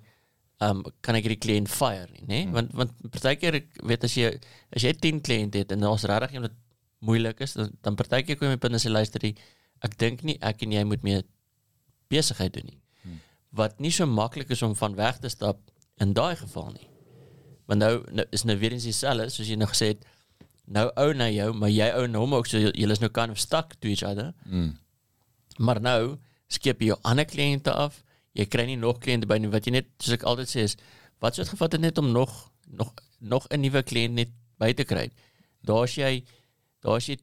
ehm um, kan ek hierdie kliënt fire nie, nê? Hmm. Want want partykeer weet as jy as jy 10 kliënte het en daar's regtig iemand wat moeilik is, dan dan partykeer kom jy met binne sê luister die ek dink nie ek en jy moet meer besigheid doen nie. Wat nie so maklik is om van weg te stap in daai geval nie. Want nou, nou is nou weer eens dieselfde soos jy nou gesê het nou ou na jou, maar jy ou na hom ook so julle is nou kind of stuck to each other. Mm. Maar nou skep jy jou ander kliënte af. Jy kry nie nog kliënte by nie wat jy net soos ek altyd sê is wat sou dit gevat het net om nog nog nog 'n nuwe kliënt net by te kry. Daar's jy daar's jy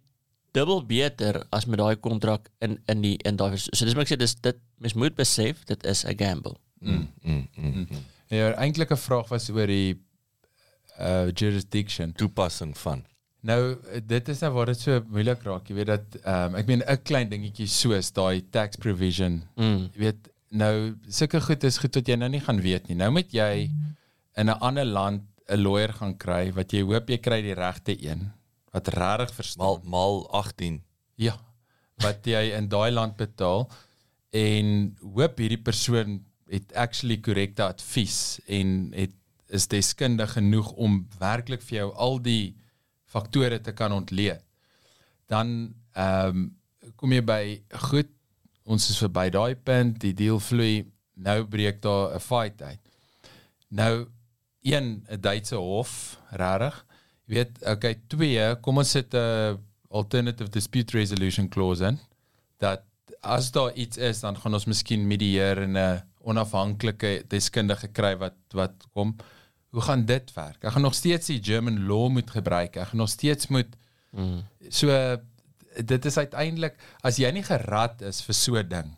dubbel beter as met daai kontrak in in die in daai so dis maar ek sê dis dit mens moet besef dit is 'n gamble. Mm, mm, mm. Ja, eintlik 'n vraag was oor die uh jurisdiction. Toepassing van. Nou dit is nou waar dit so moeilik raak. Jy weet dat ehm um, ek meen 'n klein dingetjie soos daai tax provision. Mm. Jy weet nou sulke goed is goed wat jy nou nie gaan weet nie. Nou moet jy in 'n ander land 'n lawyer gaan kry wat jy hoop jy kry die regte een wat regtig verstaan. Mal mal 18. Ja, wat jy in daai land betaal en hoop hierdie persoon het actually korrekte advies en het is deskundig genoeg om werklik vir jou al die faktore te kan ontleed. Dan ehm um, kom jy by goed, ons is verby daai punt, die deal vloei, nou breek daar 'n fight uit. Nou een 'n Duitse hof, regtig. Jy weet, okay, twee, kom ons sit 'n alternative dispute resolution clause in dat as daar iets is, dan gaan ons miskien medieer en 'n onafhanklike deskundige kry wat wat kom. Hoe gaan dit werk? Ek gaan nog steeds die German law moet gebruik. Ek gaan nog steeds moet Mm. so dit is uiteindelik as jy nie gerad is vir so 'n ding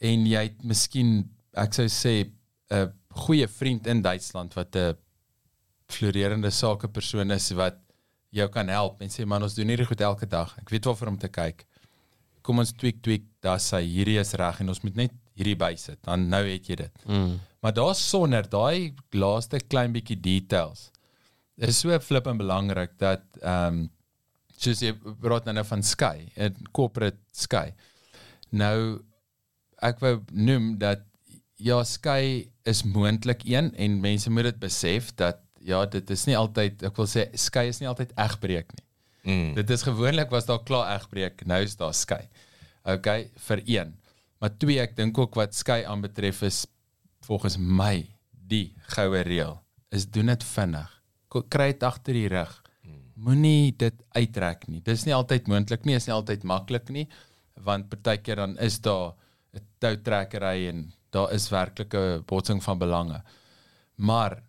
en jy het miskien ek sou sê 'n goeie vriend in Duitsland wat 'n floreerende sakepersoon is wat jou kan help en sê man ons doen hierdie goed elke dag. Ek weet waarvoor om te kyk. Kom ons tweak tweak, daar sê hierdie is reg en ons moet net hierdie bysit. Dan nou het jy dit. Mm. Maar daar's sonder daai laaste klein bietjie details. Dit is so flip en belangrik dat ehm um, soos jy praat nou van Sky, 'n corporate Sky. Nou ek wou noem dat ja, Sky is moontlik een en mense moet dit besef dat ja, dit is nie altyd ek wil sê Sky is nie altyd egbreek nie. Mm. Dit is gewoonlik was daar klaar egbreek, nou is daar skei. Okay, vir een. Maar twee, ek dink ook wat skei aanbetref is volgens my die goue reël is doen dit vinnig. Kry dit agter die rug. Moenie dit uittrek nie. Dis nie altyd moontlik nie, is nie altyd maklik nie, want partykeer dan is daar 'n toutrekkery en daar is werklike botsing van belange. Maar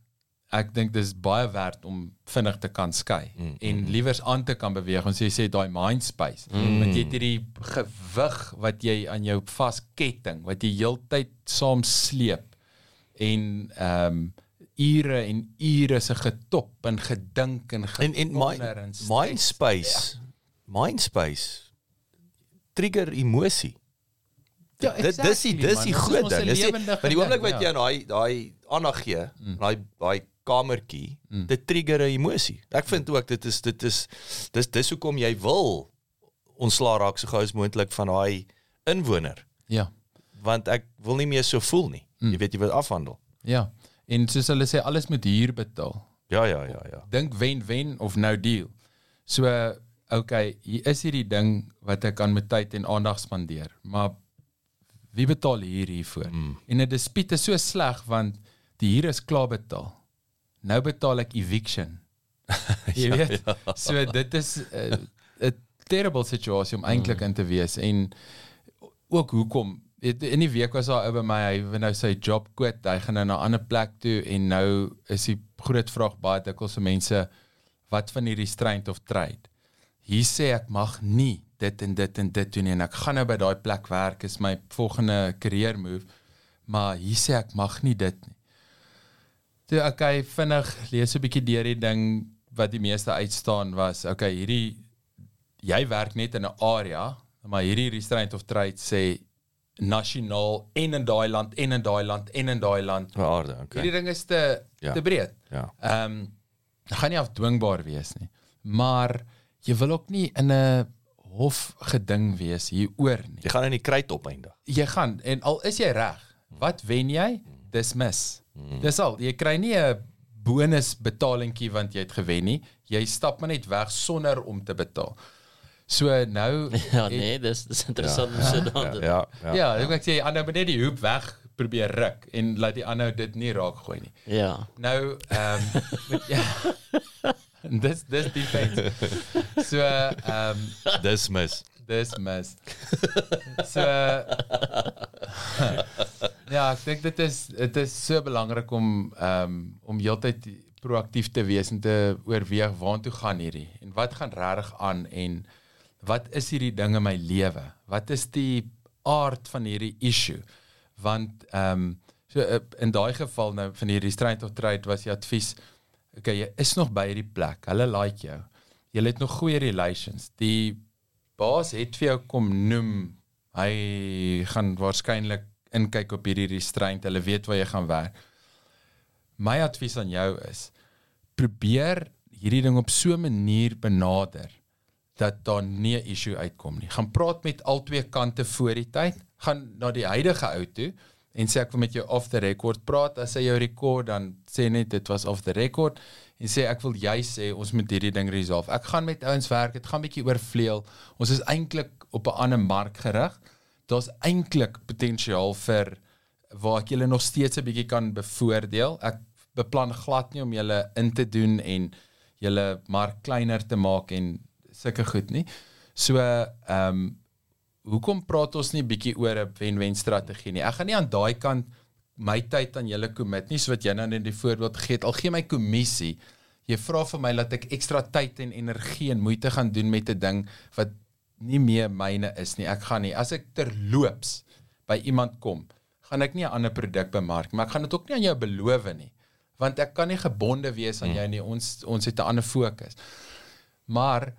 ek dink dis baie werd om vinnig te kan skei mm, en liewers aan te kan beweeg ons sê sê daai mind space mm. want jy het hierdie gewig wat jy aan jou vasketting wat jy heeltyd saam sleep en ehm um, ure en ure se getop en gedink en En en my en stres. mindspace. Mindspace trigger emosie. Ja, Dit dis die dis die groot ding. Dis die want die oomblik wat jy aan daai daai aandag gee, daai daai kamertjie, dit trigger 'n emosie. Ek vind ook dit is dit is dis dis hoekom jy wil ontslaa raak so gou as moontlik van daai inwoner, ja want ek wil nie meer so voel nie. Jy weet jy wil afhandel. Ja. En soos hulle sê alles moet huur betaal. Ja, ja, ja, ja. Dink wen-wen of no deal. So okay, hier is hierdie ding wat ek aan my tyd en aandag spandeer, maar wie betaal hier hiervoor? Mm. En 'n dispuut is so sleg want die huur is klaar betaal. Nou betaal ek eviction. Jy Ja, weet. So dit is 'n uh, terrible situasie om eintlik in te wees. En ook hoekom? In die week was daar ou by my hy wil nou sy job quit. Hy gaan nou na 'n ander plek toe en nou is die groot vraag baie dikwels vir mense wat van hierdie restraint of trade? Hier sê ek mag nie dit en dit en dit doen nie. En ek gaan nou by daai plek werk is my volgende career move. Maar hier sê ek mag nie dit nie toe okay vinnig lees 'n bietjie deur die ding wat die meeste uitstaan was okay hierdie jy werk net in 'n area maar hierdie restraint of trade sê nasionaal en in daai land en in daai land en in daai land Aarde, okay. okay. hierdie ding is te Ja. te breed Ja. Ehm um, gaan nie afdwingbaar wees nie. Maar jy wil ook nie in 'n hof geding wees hieroor nie. Jy gaan in die kruit opeindig. Jy gaan en al is jy reg, wat wen jy? Dismiss. Hmm. Dis al. Jy kry nie 'n bonus betalingkie want jy het gewen nie. Jy stap maar net weg sonder om te betaal. So nou Ja, nee, dis dis interessant om so dan te Ja, ja. Ja, ek sê ander moet net die hoep weg probeer ruk en laat die ander dit nie raak gooi nie. Ja. Nou, ehm um, ja. dis dis defense. So, ehm um, Dismiss. Dis mis. So Ja, ek dink dit is dit is so belangrik om ehm um, om heeltyd proaktief te wees en te oorweeg waartoe gaan hierdie en wat gaan regtig aan en wat is hierdie ding in my lewe? Wat is die aard van hierdie issue? Want ehm um, so uh, in daai geval nou van hierdie restraint of trade was die advies okay, jy is nog by hierdie plek. Hulle like jou. Jy het nog goeie relations. Die baas het vir jou kom noem. Hy gaan waarskynlik inkyk op hierdie restraint. Hulle weet waar jy gaan werk. My advies aan jou is probeer hierdie ding op so 'n manier benader dat daar nie 'n issue uitkom nie. Gaan praat met al twee kante voor die tyd. Gaan na die huidige ou toe en sê ek wil met jou off the record praat. As hy jou rekord dan sê net dit was off the record en sê ek wil jy sê ons moet hierdie ding resolve. Ek gaan met ouens werk. Dit gaan bietjie oorvleuel. Ons is eintlik op 'n ander mark gerig. Daar's eintlik potensiaal vir waar ek julle nog steeds 'n bietjie kan bevoordeel. Ek beplan glad nie om julle in te doen en julle mark kleiner te maak en sulke goed nie. So ehm um, hoekom praat ons nie bietjie oor 'n wen-wen strategie nie? Ek gaan nie aan daai kant my tyd aan julle commit nie, so wat jy nou net die voorbeeld gegee het. Al gee my kommissie, jy vra vir my dat ek ekstra tyd en energie en moeite gaan doen met 'n ding wat nie meer myne is nie. Ek gaan nie as ek terloops by iemand kom, gaan ek nie 'n ander produk bemark, maar ek gaan dit ook nie aan jou beloof nie, want ek kan nie gebonde wees aan jou nie. Ons ons het 'n ander fokus. Maar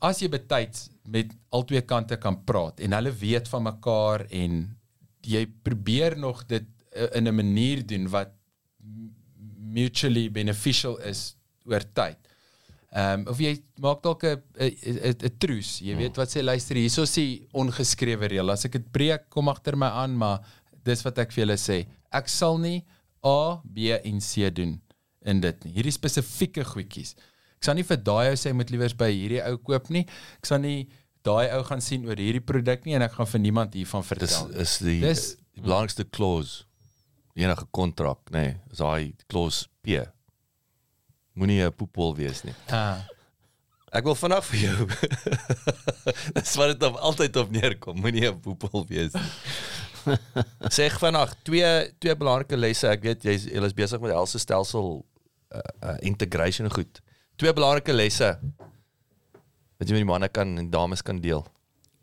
as jy betyds met albei kante kan praat en hulle weet van mekaar en jy probeer nog dit in 'n manier doen wat mutually beneficial is oor tyd. Ehm um, of jy maak dalk 'n 'n 'n truce. Jy weet wat sê luister hier, hierso is die ongeskrewe reël. As ek dit breek, kom agter my aan, maar dis wat ek vir julle sê. Ek sal nie A, B en C doen in dit nie. Hierdie spesifieke goedjies. Ek sal nie vir daai ou sê moet liewers by hierdie ou koop nie. Ek sal nie daai ou gaan sien oor hierdie produk nie en ek gaan vir niemand hiervan Dis vertel. nie. is die, Dis- die belangrikste clause enige kontrak, nê, nee, is daai clause P. Moenie 'n poepel wees nie. Ah. Ek wil vanaf vir jou. Dis wat dit op altyd op neerkom. Moenie 'n poepel wees nie. Sê vanaand twee twee belangrike lesse. Ek weet jy's jy is besig met helse stelsel uh, uh, integration goed. Twee belangrike lesse wat jy met die manne kan en dames kan deel.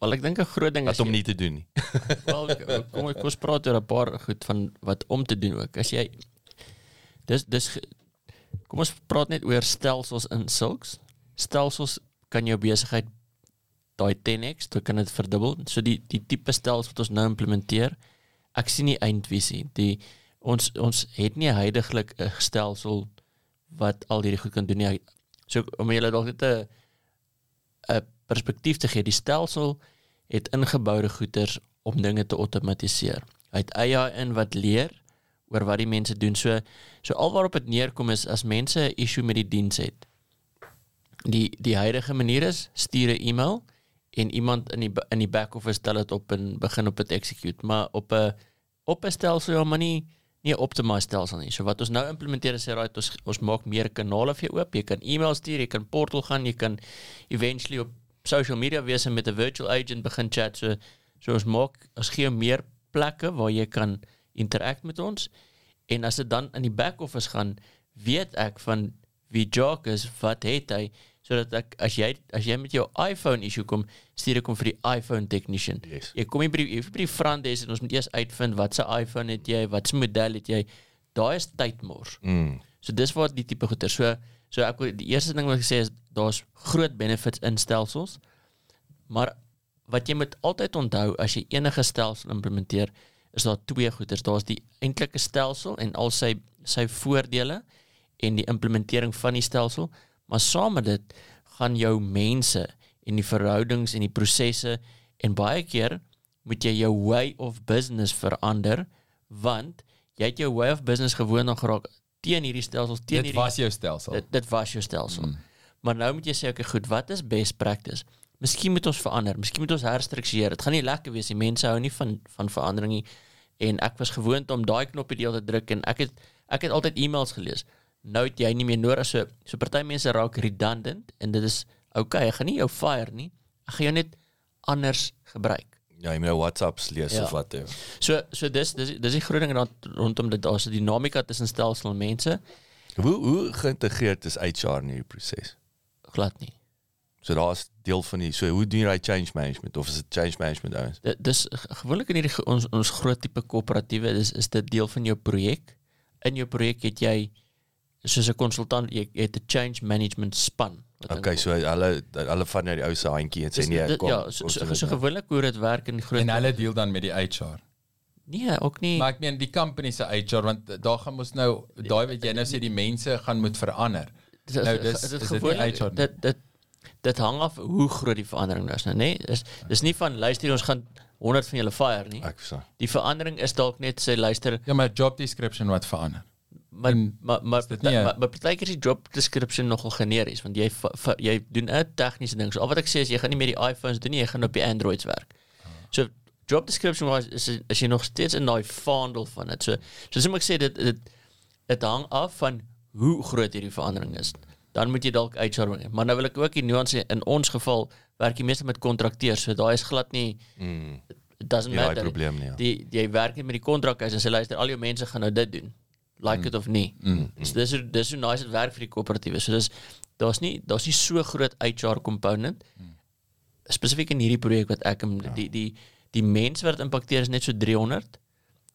Wel ek dink 'n groot ding Wat is om jy- nie te doen nie. Wel, kom ek kom ons praat oor 'n paar goed van wat om te doen ook. As jy dis dis kom ons praat net oor stelsels in sulks. Stelsels kan jou besigheid daai 10x, jy kan dit verdubbel. So die die tipe stelsels wat ons nou implementeer, ek sien nie eindvisie. Die ons ons het nie heidaglik 'n stelsel wat al hierdie goed kan doen nie. So om julle dalk net 'n 'n perspektief te gee, die stelsel het ingeboude goeders om dinge te outomatiseer. Hy het AI in wat leer oor wat die mense doen. So so alwaarop dit neerkom is as mense 'n issue met die diens het. Die die huidige manier is stuur 'n e-mail en iemand in die in die back office stel dit op en begin op dit execute, maar op 'n op 'n stelsel ja, maar nie nie 'n optimized stelsel nie. So wat ons nou implementeer is right, ons ons maak meer kanale vir jou oop. Jy kan e-mail stuur, jy kan portal gaan, jy kan eventually op social media wees en met 'n virtual agent begin chat. So so ons maak ons gee meer plekke waar jy kan interact met ons. En as dit dan in die back office gaan, weet ek van wie Jock is, wat het hy sodat ek as jy as jy met jou iPhone issue kom, stuur ek hom vir die iPhone technician. Yes. Jy kom nie by die, by die front desk en ons moet eers uitvind wat se iPhone het jy, wat se model het jy. Daai is tydmors. Mm. So dis waar die tipe goeder. So so ek die eerste ding wat ek sê is daar's groot benefits in stelsels. Maar wat jy moet altyd onthou as jy enige stelsel implementeer, is daar twee goeders. Daar's die eintlike stelsel en al sy sy voordele en die implementering van die stelsel, maar saam met dit gaan jou mense en die verhoudings en die prosesse en baie keer moet jy jou way of business verander want jy het jou way of business gewoond aan geraak teen hierdie stelsels teen Dit hierdie was jou stelsel. dit, dit was jou stelsel. Mm. Maar nou moet jy sê okay, goed, wat is best practice? Miskien moet ons verander, miskien moet ons herstruktureer. Dit gaan nie lekker wees nie. Mense hou nie van van verandering nie. En ek was gewoond om daai knoppie deel te druk en ek het ek het altyd e-mails gelees. Nou het jy nie meer nodig so so party mense raak redundant en dit is okay, ek gaan nie jou fire nie. Ek gaan jou net anders gebruik. Ja, jy moet nou WhatsApps lees Ja. of wat. Ja. So so dis dis dis die groot ding rond, rondom dit daar's 'n dinamika tussen stelsel en mense Hoe hoe geïntegreerd is HR in hierdie proses? Glad nie. So daar's deel van die so hoe doen jy change management of is dit change management ouens? Dit dis gewoonlik in hierdie ons ons groot tipe koöperatiewe dis is dit deel van jou projek. In jou projek het jy soos 'n konsultant jy, jy het 'n change management span. Okay, so hulle hulle vat nou die ou se handjie en sê nee, kom. ja, so, so, so, so nou. gewoonlik hoe dit werk in die groot En hulle deel dan met die HR. Nee, ook nie. Maar ek meen die company se HR want daar gaan mos nou daai wat jy nou sê die mense gaan moet verander. Nou, dis- is is dit dit gewoonlik nie? dit dit dit hang af hoe groot die verandering is nou, nê? Dis dis nie van luister ons gaan 100 van julle fire nie. Ek verstaan. Die verandering is dalk net sê luister, Ja, maar job description wat verander. maar En maar maar dit nie maar, maar partykeer is die job description nogal generies want jy jy doen 'n tegniese ding. So al wat ek sê is jy gaan nie met die iPhones doen nie, jy gaan op die Androids werk. So job description was is is jy nog steeds in daai vaandel van dit. So soos ek sê dit dit dit hang af van hoe groot hierdie verandering is. Dan moet jy dalk HR bring. Maar nou wil ek ook die nuance in ons geval werk jy meestal met kontrakteurs. So daai is glad nie Mm. it doesn't matter. probleem nie. Ja. Die jy werk net met die kontrakhuis en sê luister al jou mense gaan nou dit doen. Like it of nie. Mm. So dis dis hoe nice dit werk vir die koöperatiewe. So dis daar's nie daar's nie so groot HR component spesifiek in hierdie projek wat ek in die die die mense wat impakteer is net so 300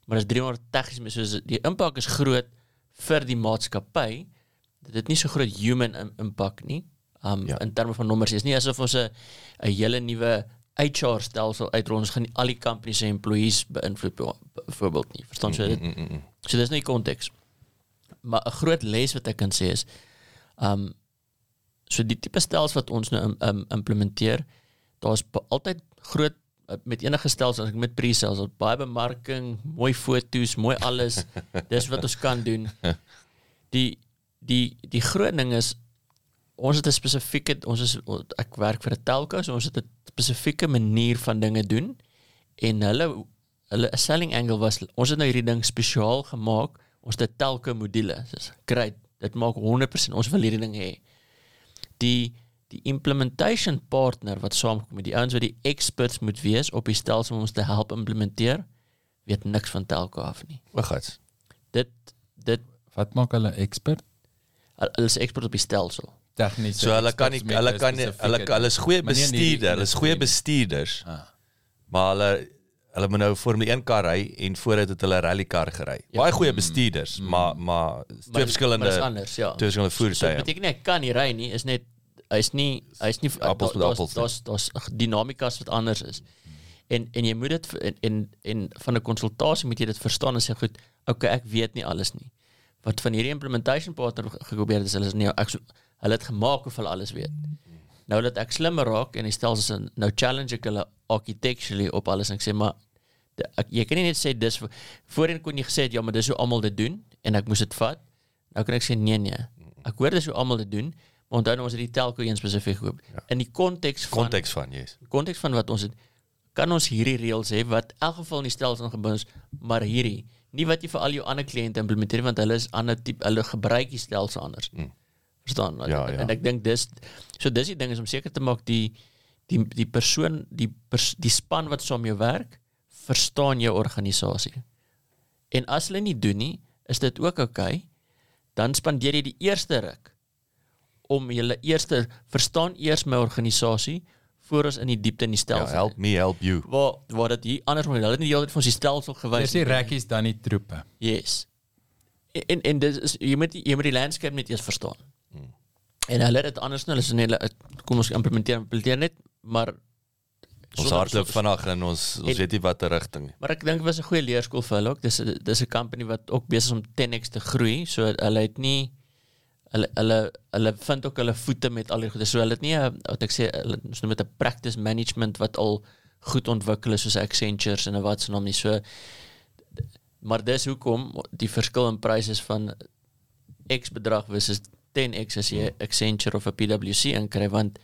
maar dis 300 tegnies so die impak is groot vir die maatskappy dit het nie so groot human im- impak nie um Ja. in terme van nommers is nie asof ons 'n 'n hele nuwe HR stelsel uitrol ons gaan nie al die company se employees beïnvloed be- byvoorbeeld nie verstaan so dit Mm, mm, mm. So dis nie konteks. Maar 'n groot les wat ek kan sê is um so die tipe stelsels wat ons nou im, implementeer, daar's altyd groot met enige stelsel as ek met pre-sales, daar's baie bemarking, mooi foto's, mooi alles. Dis wat ons kan doen. Die die die groot ding is ons het 'n spesifieke ons is ek werk vir 'n telco, so ons het 'n spesifieke manier van dinge doen en hulle hulle selling angle was ons het nou hierdie ding spesiaal gemaak ons het telco module dis great dit maak 100% ons wil hierdie ding hê die die implementation partner wat saamkom met die ouens wat die experts moet wees op die stelsel om ons te help implementeer weet niks van telco af nie O, gats. dit dit Wat maak hulle expert? hulle is expert op die stelsel Tegniese. So hulle kan nie hulle kan nie spesifieke hulle ding. hulle is goeie Maar bestuurders, hulle is goeie bestuurders. Ah. Maar hulle hulle moet nou Formule 1 kar ry en vooruit het hulle rally kar gery. Ja. Baie goeie bestuurders, maar maar twee Maar- verskillende maar dis anders ja twee verskillende So voertuie. beteken nie hy kan nie ry nie, is net hy's nie hy's nie Appels met appels. Daar's daar's dinamikas wat anders is. En en jy moet dit en en, en van 'n konsultasie moet jy dit verstaan en sê goed, okay, ek weet nie alles nie. Wat van hierdie implementation partner ge- geprobeer het is hulle is nie ek hulle het gemaak of hulle alles weet. Nou dat ek slimmer raak en die stelsels in- nou challenge ek hulle architecturally op alles en ek sê maar de- ek, jy kan nie net sê dis voorheen kon jy gesê het ja, maar dis hoe almal dit doen en ek moes dit vat. Nou kan ek sê nee nee. Ek hoor dis hoe almal dit doen, maar onthou ons het die telco een spesifiek gekoop. Ja. In die konteks van Konteks van, yes. konteks van wat ons het, kan ons hierdie reëls hê wat in elk geval in die stelsel gebou is, maar hierdie nie wat jy vir al jou ander kliënte implementeer want hulle is ander tipe hulle gebruik die stelsel anders. Mm. Verstaan? Ja, ja. En ek dink dis so dis die ding is om seker te maak die die die persoon die pers, die span wat saam jou werk verstaan jou organisasie. En as hulle nie doen nie, is dit ook oukei. Okay, dan spandeer jy die eerste ruk om julle eerste verstaan eers my organisasie voor ons in die diepte in die Ja, stelsel. help me help you. waar waar dit hier anders moet. Hulle het nie die hele tyd vir ons die stelsel gewys Dis die rekkies dan die troepe. Yes. En en dis is jy moet jy moet die landscape net eers verstaan. Hmm. En hulle het dit anders nou, hulle is net kom ons implementeer implementeer net, maar Ons hardloop vinnig en ons ons En- weet nie watter rigting nie. Maar ek dink dit was 'n goeie leerskool vir hulle ook. Dis 'n dis 'n company wat ook besig is om 10x te groei. So hulle het nie hulle hulle hulle vind ook hulle voete met al die goede. So hulle het nie wat ek sê hulle ons noem dit 'n practice management wat al goed ontwikkel is soos Accenture en wat se naam nie. So maar dis hoekom die verskil in pryse is van X bedrag versus 10x as jy Accenture of 'n PwC inkry want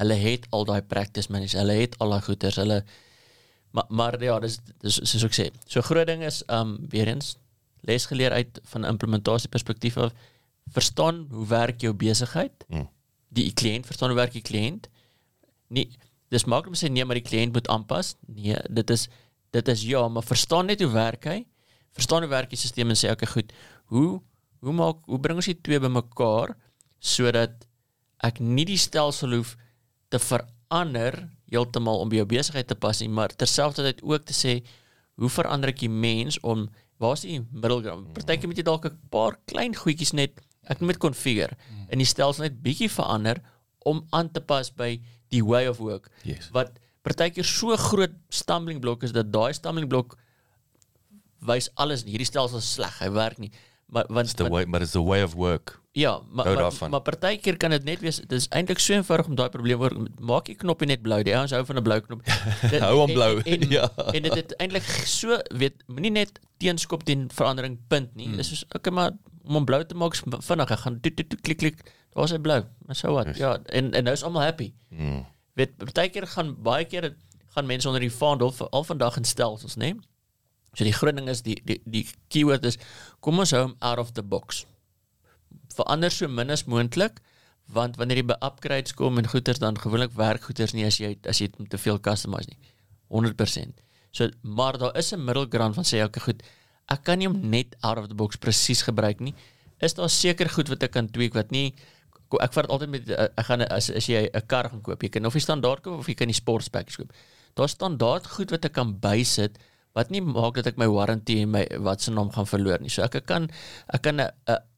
hulle het al daai practice managers, hulle het al daai goeders, hulle maar maar ja, dis dis soos ek sê. So groot ding is um weer eens les geleer uit van implementasie perspektief af. Verstaan hoe werk jou besigheid? Mm. Die kliënt verstaan hoe werk die kliënt? Nee, dis maklik om sê nee, maar die kliënt moet aanpas. Nee, dit is dit is ja, maar verstaan net hoe werk hy? Verstaan hoe werk die stelsel en sê okay, goed. Hoe hoe maak hoe bring ons die twee bymekaar sodat ek nie die stelsel hoef te verander heeltemal om by jou besigheid te pas nie, maar terselfdertyd ook te sê hoe verander ek die mens om waar's die middelground? Partykeer moet jy dalk 'n paar klein goedjies net ek noem dit configure in die stelsel net bietjie verander om aan te pas by die way of work. Yes. Wat partykeer so groot stumbling block is dat daai stumbling block wys alles hierdie stelsel is sleg, hy werk nie. Maar want, It's the way, but it's the way of work. Ja, maar Hou maar, maar partykeer kan dit net wees dit is eintlik so eenvoudig om daai probleem oor maak die knoppie net blou. Die ouens hou van 'n blou knop. Dit- Hou hom blou, En, en, ja. en dit het eintlik so weet moenie net teenskop teen verandering punt nie. Hmm. Dis soos okay maar om hom blou te maak is vinnig. Ek gaan toet toet toet, klik klik. Daar's hy blou. Maar so wat? Ja, en en nou is almal happy. Mm. Weet partykeer gaan baie keer gaan mense onder die vaandel al vandag in stelsels, né? So die groot ding is die die die keyword is kom ons hou hom out of the box verander so min as moontlik want wanneer jy by upgrades kom en goeders dan gewoonlik werk goeders nie as jy as jy te veel customize nie 100%. So maar daar is 'n middelgrond van sê okay goed, ek kan nie hom net out of the box presies gebruik nie. Is daar seker goed wat ek kan tweak wat nie ek vat altyd met eh, ek gaan as as jy 'n kar gaan koop, jy kan of die standaard koop of jy kan die sports package koop. Daar's standaard goed wat ek kan bysit wat nie maak dat ek my warranty en my wat se naam gaan verloor nie. So ek, ek kan ek kan 'n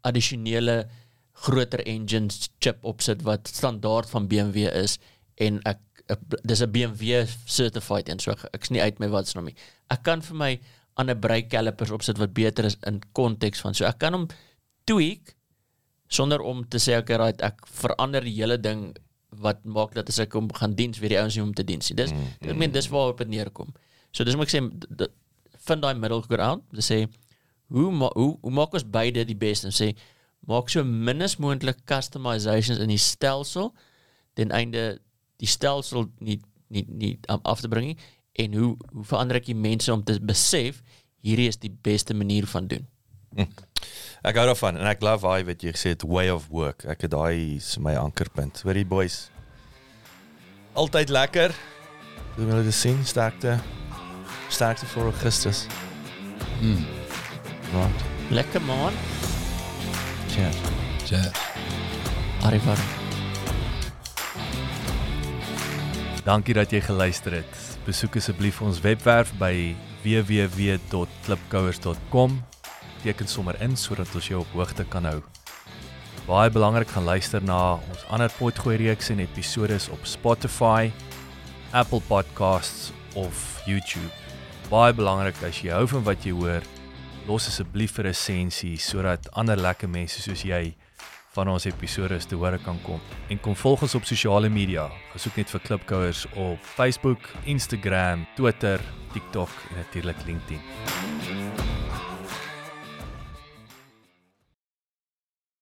addisionele groter engine chip opsit wat standaard van BMW is en ek, ek dis 'n BMW certified en so ek, ek's nie uit my wat se naam nie. Ek kan vir my ander brake calipers opsit wat beter is in konteks van so ek kan hom tweak sonder om te sê ek right ek verander die hele ding wat maak dat as ek hom gaan diens weer die ouens nie om te diens nie. Dis mm, ek meen dis waar op dit neerkom. So dis moet ek sê vind daai middelground te sê hoe ma hoe hoe maak ons beide die beste en sê maak so min as moontlik customisations in die stelsel ten einde die stelsel nie nie nie af te bring nie en hoe hoe verander ek die mense om te besef hierdie is die beste manier van doen. Ek hou daarvan en ek love hy wat jy gesê het way of work. Ek het daai is my ankerpunt. Hoor die boys. Altyd lekker. Doen julle dit sien sterkte. Sterkte vir Augustus. Mm. Right. Lekker man. Cheers. Ja. Arrivar. Dankie dat jy geluister het. Besoek asseblief ons webwerf by www.klipkouers.com. Teken sommer in sodat ons jou op hoogte kan hou. Baie belangrik gaan luister na ons ander potgooi reeks en episode op Spotify, Apple Podcasts of YouTube. Baie belangrik as jy hou van wat jy hoor, los asseblief 'n resensie sodat ander lekker mense soos jy van ons episode te hore kan kom. En kom volg ons op sosiale media. Gesoek net vir Klipkouers op Facebook, Instagram, Twitter TikTok en natuurlik LinkedIn.